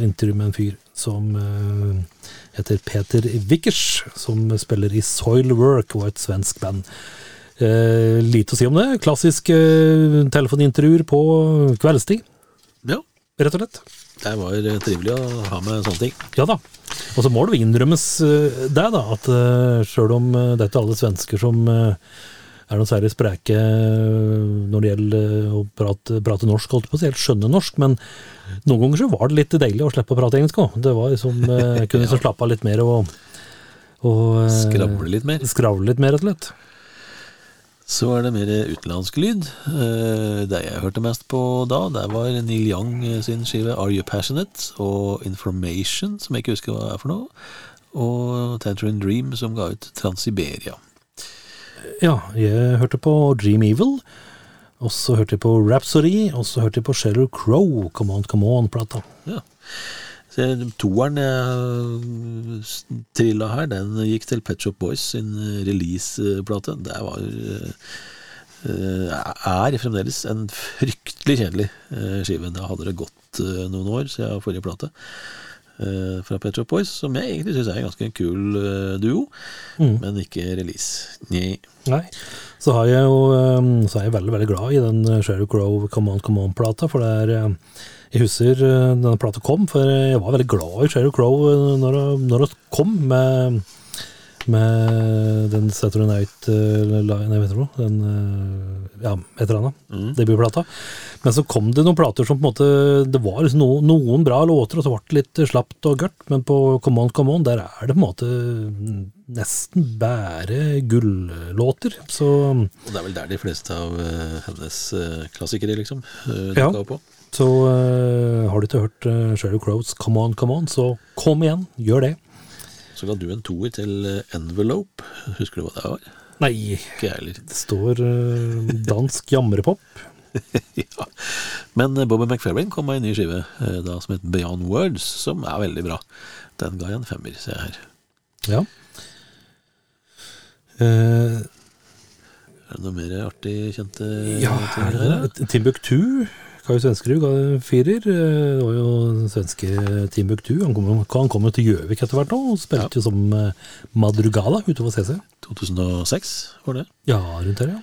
intervju med en fyr som eh, heter Peter Wickers, som spiller i Soilwork og et svensk band. Eh, lite å si om det. Klassiske eh, telefonintervjuer på kveldstid, Ja, rett og slett. det var eh, trivelig å ha med sånne ting. Ja da. Og så må det innrømmes eh, det, da, at uh, sjøl om eh, det er ikke alle svensker som eh, er noe særlig spreke eh, når det gjelder eh, å prate, prate norsk, holdt på å si, helt skjønne norsk, men noen ganger så var det litt deilig å slippe å prate engelsk òg. Det var liksom, eh, kunne liksom slappe av litt mer og, og eh, Skravle litt mer. skravle litt mer, rett og slett. Så er det mer utenlandsk lyd. Eh, Det jeg hørte mest på da, det var Neil Young sin skive Are You Passionate? og Information, som jeg ikke husker hva er for noe. Og Tangerine Dream, som ga ut Transiberia. Ja, jeg hørte på Dream Evil, og så hørte jeg på Rhapsody, og så hørte jeg på Sheller Crow, Come On, Come On-plata. Ja. Toeren jeg trilla her, den gikk til Pet Shop Boys sin releaseplate. Det var eh, er fremdeles en fryktelig kjedelig eh, skive. Da hadde det gått eh, noen år siden forrige plate eh, fra Pet Shop Boys, som jeg egentlig syns er en ganske kul duo, duo, men ikke release. Nye. Nei. Så, har jeg jo, så er jeg veldig veldig glad i den Sherry Grove Crow Come On Come On-plata. For det er Jeg husker uh, denne plata kom, for jeg var veldig glad i Sheryl Crow uh, når, når det kom med, med den Saturday Night eh, Line, jeg vet ikke hva, den eh, Ja, et eller annet. Mm. Debutplata. Men så kom det noen plater som på en måte Det var liksom no, noen bra låter, og så ble det litt slapt og gørt, men på Come On, Come On, der er det på en måte nesten bare gullåter. Så Og det er vel der de fleste av eh, hennes eh, klassikere, liksom, uh, Ja. opp på. Så uh, har du ikke hørt uh, Sheryl Crowes Come On, Come On, så kom igjen, gjør det. Så ga du en toer til eh, Envelope. Husker du hva det var? Nei, det står uh, dansk jamrepop. ja. Men eh, Bobby McFerrin kom med en ny skive uh, da som het Beyond Words, som er veldig bra. Den ga jeg en femmer, ser jeg her. Ja. Uh, Er det noe mer artig kjente ja, er her? Timbuktu. Kai Svenskerud ga firer. Eh, Det var jo den svenske Timbuktu. Han kom, han kom jo til Gjøvik etter hvert nå, og spilte jo som eh, Madrugala utover CC. 2006 var det. Ja, rundt her, ja.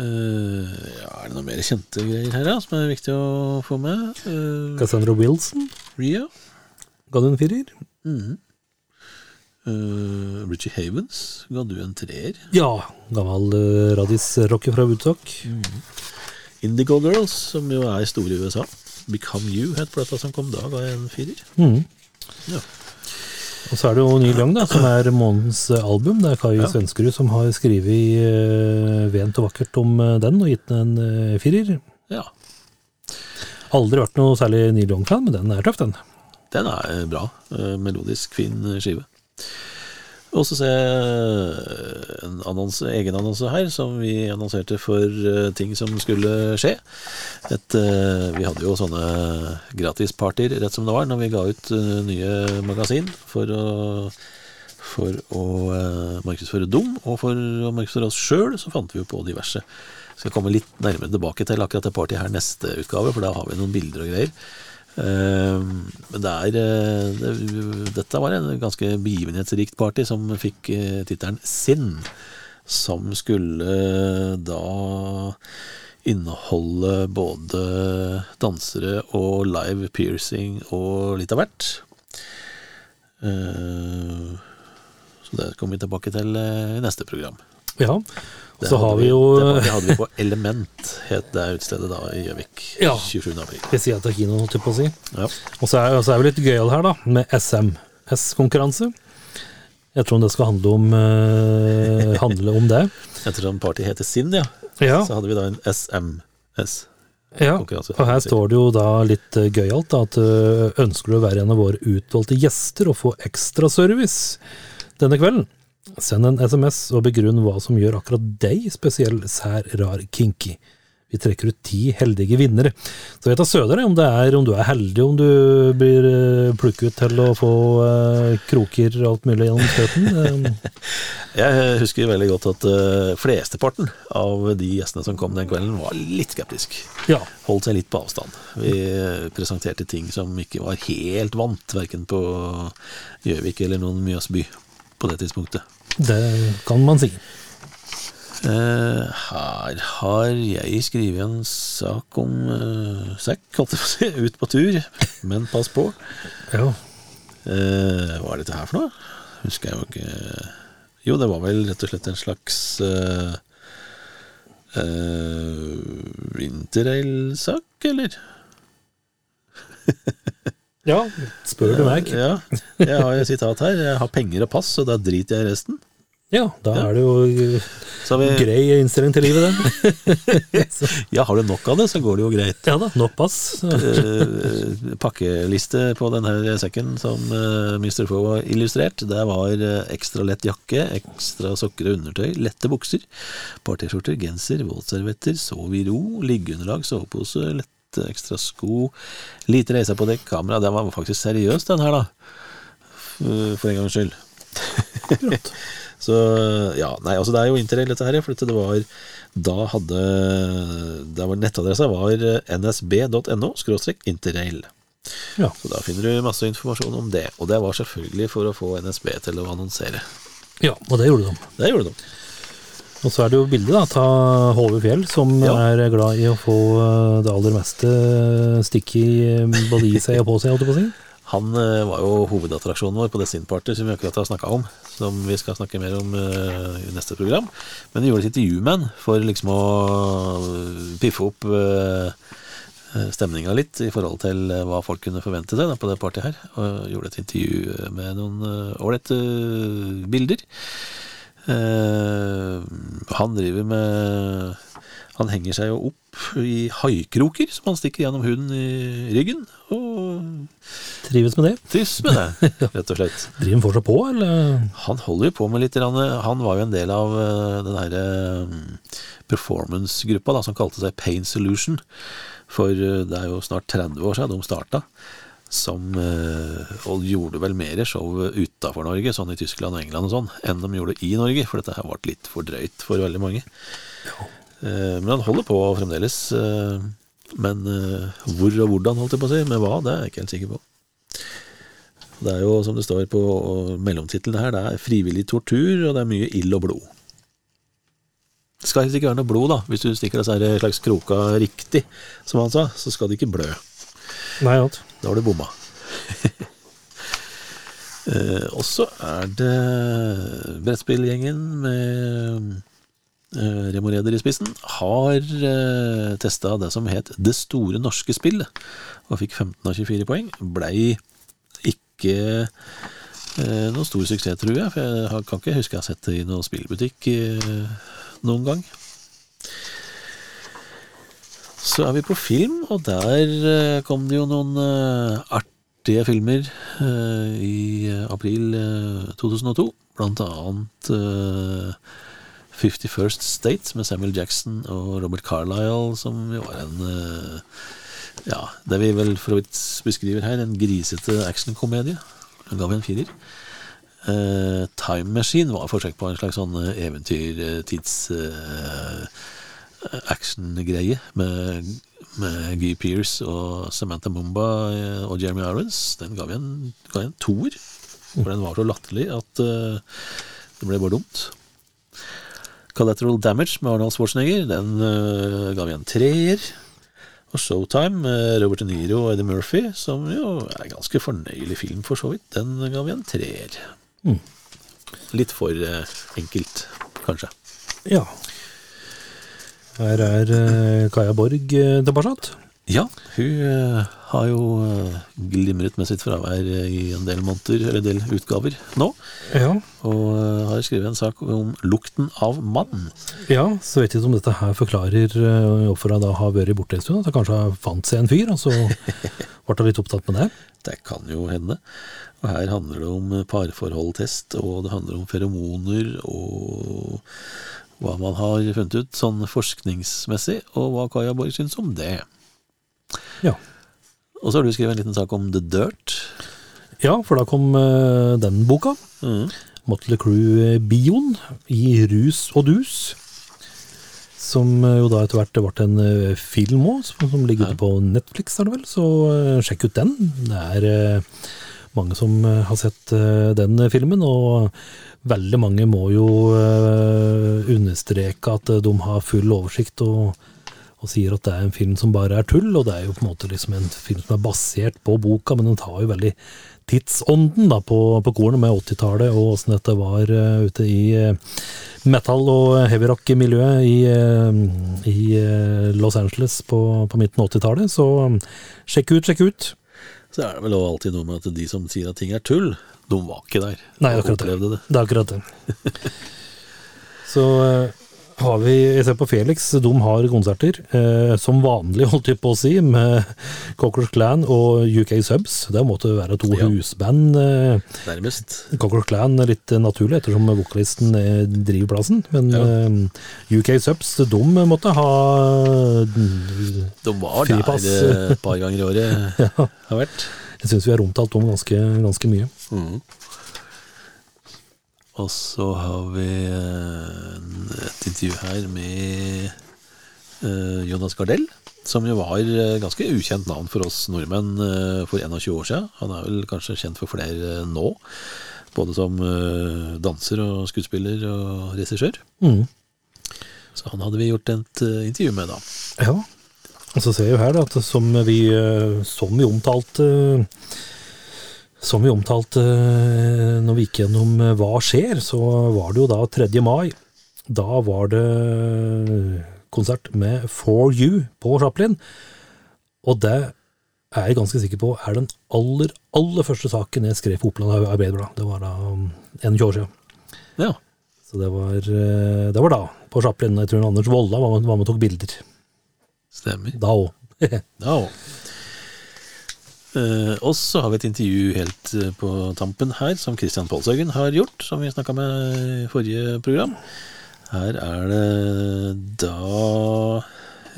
Uh, ja, er det noen mer kjente greier her da, som er viktig å få med? Uh, Cassandra Wilson Ria. ga du en firer. Mm -hmm. Uh, Richie Havens ga du en treer. Ja, gammel uh, radisrocker fra Woodstock. Indigo Girls, som jo er store i USA. Become You het plata som kom da, ga jeg en firer. Mm. Ja. Og så er det jo Ny Lang, da, som er månedens eh, album. Det er Kai Ja. Svenskerud som har skrevet uh, vent og vakkert om eh, den, og gitt den en uh, firer. Ja, Aldri vært noe særlig Neil Young-fan, men den er tøff, den. den er eh, bra. Eh, Melodisk, fin eh, skive. Og så ser jeg en annonse, egen annonse her, som vi annonserte for eh, ting som skulle skje. Et, eh, vi hadde jo sånne gratispartyer rett som det var, når vi ga ut eh, nye magasin for å, for å markedsføre dem, og for å markedsføre oss sjøl, så fant vi jo på diverse. Skal komme litt nærmere tilbake til akkurat det partyet her neste utgave, for da har vi noen bilder og greier. Eh, Men det er eh, det, Dette var en ganske begivenhetsrikt party som fikk eh, tittelen Sinn. Som skulle da inneholde både dansere og live piercing og litt av hvert. Så det kommer vi tilbake til i neste program. Ja. Det Så har vi jo Det hadde vi på Element, het det utstedet da i Gjøvik. Ja. 27. april. ved sida av kinoen, holdt jeg på å si. Ja. Og så er, så er vi litt gøyal her, da, med SMS-konkurranse. Jeg tror det skal handle om, uh, handle om det. Ettersom party heter Sinn, ja, Ja, så hadde vi da en SMS. ja. Og her står det jo da litt eh, gøyalt at eh, ønsker du å være en av våre utvalgte gjester og få ekstra service denne kvelden, send en SMS og begrunn hva som gjør akkurat deg spesiell, sær, rar, kinky. Vi trekker ut ti heldige vinnere. Så vet da søder om det er om du er heldig om du blir eh, plukket til å få eh, kroker og alt mulig gjennom støten. Eh, Jeg husker veldig godt at eh, flesteparten av de gjestene som kom den kvelden, var litt skeptisk. ja. Holdt seg litt på avstand. Vi eh, presenterte ting som ikke var helt vant, verken på Gjøvik eller noen Mjøsby på det tidspunktet. Det kan man si. Uh, her har jeg skrevet en sak om uh, sekk, holdt jeg på å si, ut på tur, men pass på. Ja. Uh, hva er dette her for noe? Husker jeg jo ikke Jo, det var vel rett og slett en slags uh, Interrail-sak, eller? ja. Spør du meg. Ja, jeg har jo sitat her. Jeg har penger og pass, så da driter jeg i resten. Ja, da er det jo eh, Så har vi, grei innstilling til livet, den. ja, har du nok av det, så går det jo greit. Ja da, nok pass. Eh, pakkeliste på denne sekken som uh, Mr. Foe illustrert. Det var eh, ekstra lett jakke, ekstra sokker og undertøy, lette bukser, party-skjorter, genser, våtservietter, sov i ro, liggeunderlag, sovepose, lette ekstra sko, lite reiser på dekk, kamera. Den var faktisk seriøs, den her, da. For en gangs skyld. Akkurat. Så ja, nei, altså det er jo interrail dette her, for det var da hadde det var Nettadressa var nsb.no skråstrek interrail. Ja. Så da finner du masse informasjon om det. Og det var selvfølgelig for å få NSB til å annonsere. ja, og det gjorde de. Det gjorde de. Og så er det jo bildet da, ta Håve Fjell, som Ja. er glad i å få eh, det aller meste stikket i, eh, både i seg og på seg, holdt jeg på å si. Han eh, var jo hovedattraksjonen vår på Destin Party, som vi akkurat har snakka om. Som vi skal snakke mer om eh, i neste program. Men vi gjorde et intervju med han for liksom å piffe opp eh, stemninga litt i forhold til eh, hva folk kunne forvente seg da, på det partyet her. Og gjorde et intervju med noen eh, ålreite bilder. Eh, han driver med Han henger seg jo opp i haikroker som han stikker gjennom huden i ryggen. Og Trives med det. trives med det, rett og slett. Driver han fortsatt på, eller? Han holder jo på med litt Han var jo en del av eh, den herre performance-gruppa som kalte seg Pain Solution. For eh, det er jo snart 30 år siden de starta. Som, eh, og gjorde vel mer show utafor Norge, sånn i Tyskland og England og sånn, enn de gjorde i Norge. For dette her ble litt for drøyt for veldig mange. Eh, Men han holder på fremdeles. eh, Men hvor og hvordan, holdt jeg på å si, med hva, det er jeg ikke helt sikker på. Det er jo, som det står på mellomtittelen her, det er frivillig tortur, og det er mye ild og blod. Det skal helst ikke være noe blod, da. Hvis du stikker disse slags kroka riktig, som han sa, så skal det ikke blø. Nei, alt. Da har du bomma. eh, og så er det brettspillgjengen med eh, Remo Reder i spissen har eh, testa det som het Det store norske spillet, og fikk 15 av 24 poeng. Blei ikke eh, noen stor suksess, tror jeg, for jeg kan ikke huske jeg har sett det i noen spillbutikk eh, noen gang. Så er vi på film, og der eh, kom det jo noen eh, artige filmer eh, i april eh, 2002. Blant annet eh, 51st State med Samuel Jackson og Robert Carlyle, som jo var en Ja, det vi vel for så vidt beskriver her, en grisete actionkomedie. Den ga vi en firer. Time Machine var et forsøk på en slags sånn eventyrtids... Uh, actiongreie med, med Guy Pearce og Samantha Mumba eh, og Jeremy Irons. Den ga vi en, ga en toer, for den var så latterlig at uh, det ble bare dumt. Collateral Damage med Arnold Schwarzenegger, den uh, ga vi en treer. Og Showtime med Robert De Niro og Eddie Murphy, som jo er en ganske fornøyelig film for så vidt, den ga vi en treer. Litt for uh, enkelt, kanskje. Ja. Her er eh, Kaja Borg eh, tilbake. Ja, hun eh, har jo glimret med sitt fravær i en del måneder, eller en del utgaver nå. Ja. Og har skrevet en sak om lukten av mann. ja, så vet jeg ikke om dette her forklarer hvorfor hun da har vært borte en stund. At hun kanskje fant seg en fyr, og så ble hun litt opptatt med det. Det kan jo hende. Og her handler det om parforholdtest, og det handler om feromoner, og hva man har funnet ut sånn forskningsmessig, og hva Kaja Borg syns om det. Ja. Og så har du skrevet en liten sak om The Dirt. ja, for da kom uh, den boka. Mm. Motley Crew-bioen i Rus og dus. Som eh, jo da etter hvert ble en eh, film òg, som, som ligger ute på Netflix, er det vel. Så sjekk ut den. Det er mange som eh, har sett eh, den filmen, og veldig mange må jo eh, understreke at eh, de har full oversikt og, og sier at det er en film som bare er tull, og det er jo på en måte liksom en film som er basert på boka, men den tar jo veldig tidsånden da på, på kornet med 80-tallet og åssen dette var uh, ute i uh, metal- og heavyrock-miljøet i, uh, i eh, Los Angeles på, på midten av 80-tallet. Så um, sjekk ut, sjekk ut. Så er det vel alltid noe med at de som sier at ting er tull, de var ikke der. Nei, akkurat det. det. Det er akkurat det. Så eh, har vi Jeg ser på Felix, de har konserter. Eh, som vanlig, holdt jeg på å si, med Cockroach Clan og UK Subs. Det måtte være to Ja. husband. Eh, Nærmest. Cockroach Clan er litt naturlig, ettersom vokalisten eh, driver plassen. Men Ja. eh, UK Subs, de måtte ha De var Fripass. der et par ganger i året, har vært. Jeg syns vi har omtalt dem ganske, ganske mye. Og så har vi eh, et intervju her med eh, Jonas Gardell, som jo var eh, ganske ukjent navn for oss nordmenn for 21 år siden. Han er vel kanskje kjent for flere nå, både som danser og skuespiller og regissør. Mm. Så han hadde vi gjort et intervju med, da. Ja. Og så ser jeg jo her da, at som vi, som vi omtalte Som vi omtalte eh, når vi gikk gjennom eh, Hva skjer, så var det jo da 3. mai. Da var det konsert med For You på Chaplin. Og det er jeg ganske sikker på er den aller, aller første saken jeg skrev på Oppland Arbeiderblad. Det var da um, 21 år siden. Ja. Så det var, eh, det var da, på Chaplin. Jeg tror Anders Volla var med, og tok bilder. Stemmer. Da òg. da Eh, og så har vi et intervju helt eh, på tampen her, som Christian Polshaugen har gjort, som vi snakka med i forrige program. Her er det da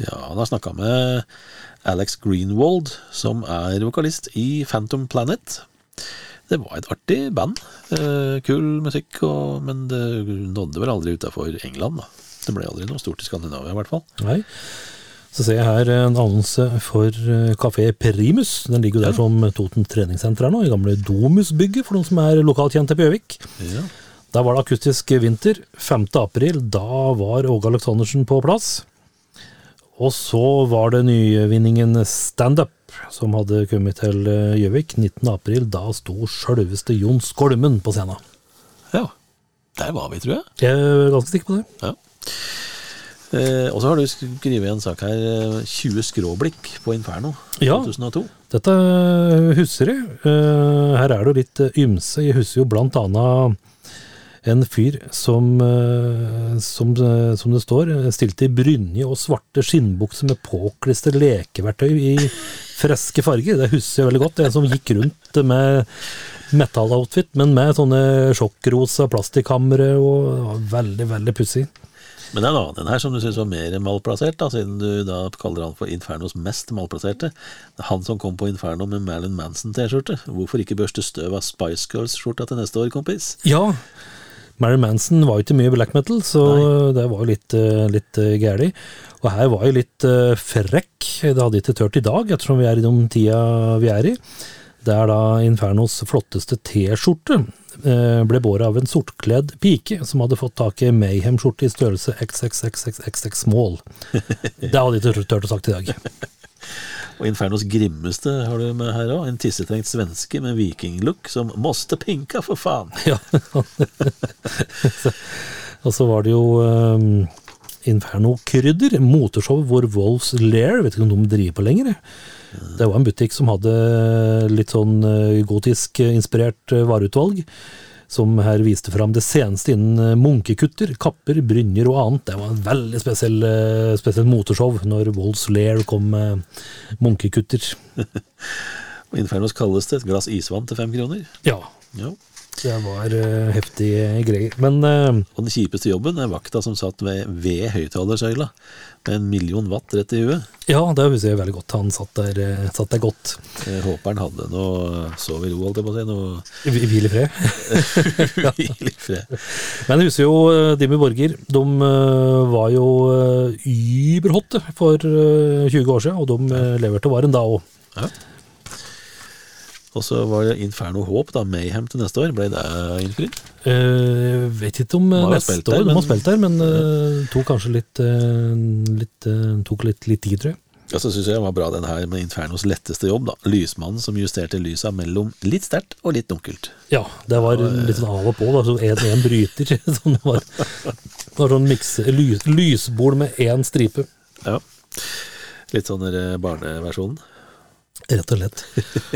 Ja, han har snakka med Alex Greenwald, som er vokalist i Phantom Planet. Det var et artig band. Eh, kul musikk, og, men det nådde vel aldri utafor England, da. Det ble aldri noe stort i Skandinavia, i hvert fall. Nei. Så ser jeg her en annonse for eh, Kafé Primus. Den ligger jo der som Toten treningssenter er nå, i gamle Domusbygget, for noen som er lokalkjente på Gjøvik. Ja. Der var det akustisk vinter. 5. april, da var Åge Aleksandersen på plass. Og så var det nyvinningen Standup, som hadde kommet til eh, Gjøvik. 19. april, da sto sjølveste Jon Skolmen på scenen. ja. Der var vi, tror jeg. Jeg er ganske sikker på det. Ja. Eh, og så har du skrevet en sak her, eh, 20 skråblikk på Inferno Ja. 2002. Dette husker jeg. Eh, Her er det jo litt eh, ymse. Jeg husker jo blant annet en fyr som, eh, som, eh, som det står, eh, stilte i brynje og svarte skinnbukser med påklistret lekeverktøy i friske farger. Det husker jeg veldig godt. Det En som gikk rundt med metalloutfit, men med sånne sjokkrosa plastikkamre og det var veldig, veldig pussig. Men det er en annen her som du syns var mer malplassert, da, siden du da kaller han for Infernos mest malplasserte. Det er han som kom på Inferno med Marilyn Manson-T-skjorte. Hvorfor ikke børste støv av Spice Girls-skjorta til neste år, kompis? Ja, Mary Manson var jo ikke mye black metal, så det var jo litt, eh, litt uh, gæli. Og her var jeg litt eh, frekk. Det hadde jeg ikke tørt i dag, ettersom vi er i den tida vi er i. Det er da Infernos flotteste T-skjorte. Eh, Ble båret av en sortkledd pike som hadde fått tak i Mayhem-skjorte i størrelse XXXXXX small. Det hadde jeg ikke tørt å sagt i dag. Og Infernos grimmeste har du med her òg. En tissetrengt svenske med vikinglook som måste pinka, for faen! Ja. og så var det jo um, Inferno-krydder, motorshow hvor Wolf's Lair, vet ikke om de driver på lenger. jeg. Det var en butikk som hadde litt sånn eh, gotisk inspirert eh, vareutvalg, som her viste fram det seneste innen eh, munkekutter, kapper, brynjer og annet. Det var en veldig spesiell, eh, spesiell motorshow når Wolf's Lair kom med munkekutter. Og Infernos det et glass isvann til fem kroner. Ja, Ja. det var uh, heftige greier. Men uh, Og den kjipeste jobben er vakta som satt ved, ved høyttalersøyla, en million watt rett i huet. ja, det husker jeg veldig godt. Han satt der, eh, satt der godt. Jeg håper han hadde noe sov i ro, holdt jeg på å si, noe Hvil i fred. hvil i fred. Men jeg husker jo eh, Dimmy Borger. De eh, var jo überhotte for eh, 20 år siden, og de leverte varen da òg. Og så var det Inferno Håp, da, Mayhem til neste år. Ble det innfridd? Uh, vet ikke om har neste år. der, år, de har men- spilt der, men uh, tok kanskje litt, uh, litt Tok litt, litt tid, tror jeg. Ja, så syns jeg det var bra den her med Infernos letteste jobb, da. Lysmannen som justerte lysa mellom litt sterkt og litt dunkelt. Ja, det var litt sånn av og på. da, så En, en bryter. Sånn det var, det var sånn mikse, lys, lysbol med én stripe, Ja. Litt sånn barneversjonen. rett og slett.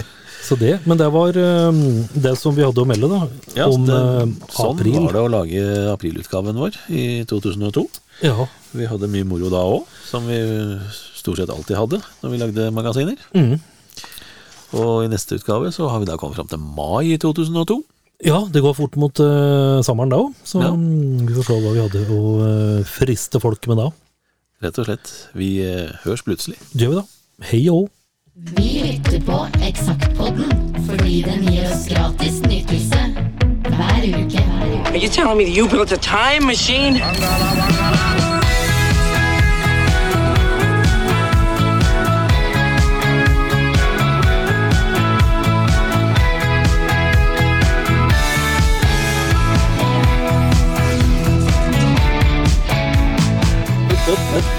Så det, Men det var eh, det som vi hadde å melde, da. Ja, om det, eh, sånn april. var det å lage aprilutgaven vår i 2002. Ja. Vi hadde mye moro da òg, som vi stort sett alltid hadde når vi lagde magasiner. Mm. Og i neste utgave så har vi da kommet fram til mai i 2002. Ja, det går fort mot uh, sommeren da òg, så Ja. vi får se hva vi hadde å uh, friste folk med da. Rett og slett. Vi uh, høres plutselig. Det gjør vi da. Hei og hå. Vi lytter på Eksaktpodden fordi den gir oss gratis nytelse hver uke. Hver uke. Are you telling me that you built a time machine?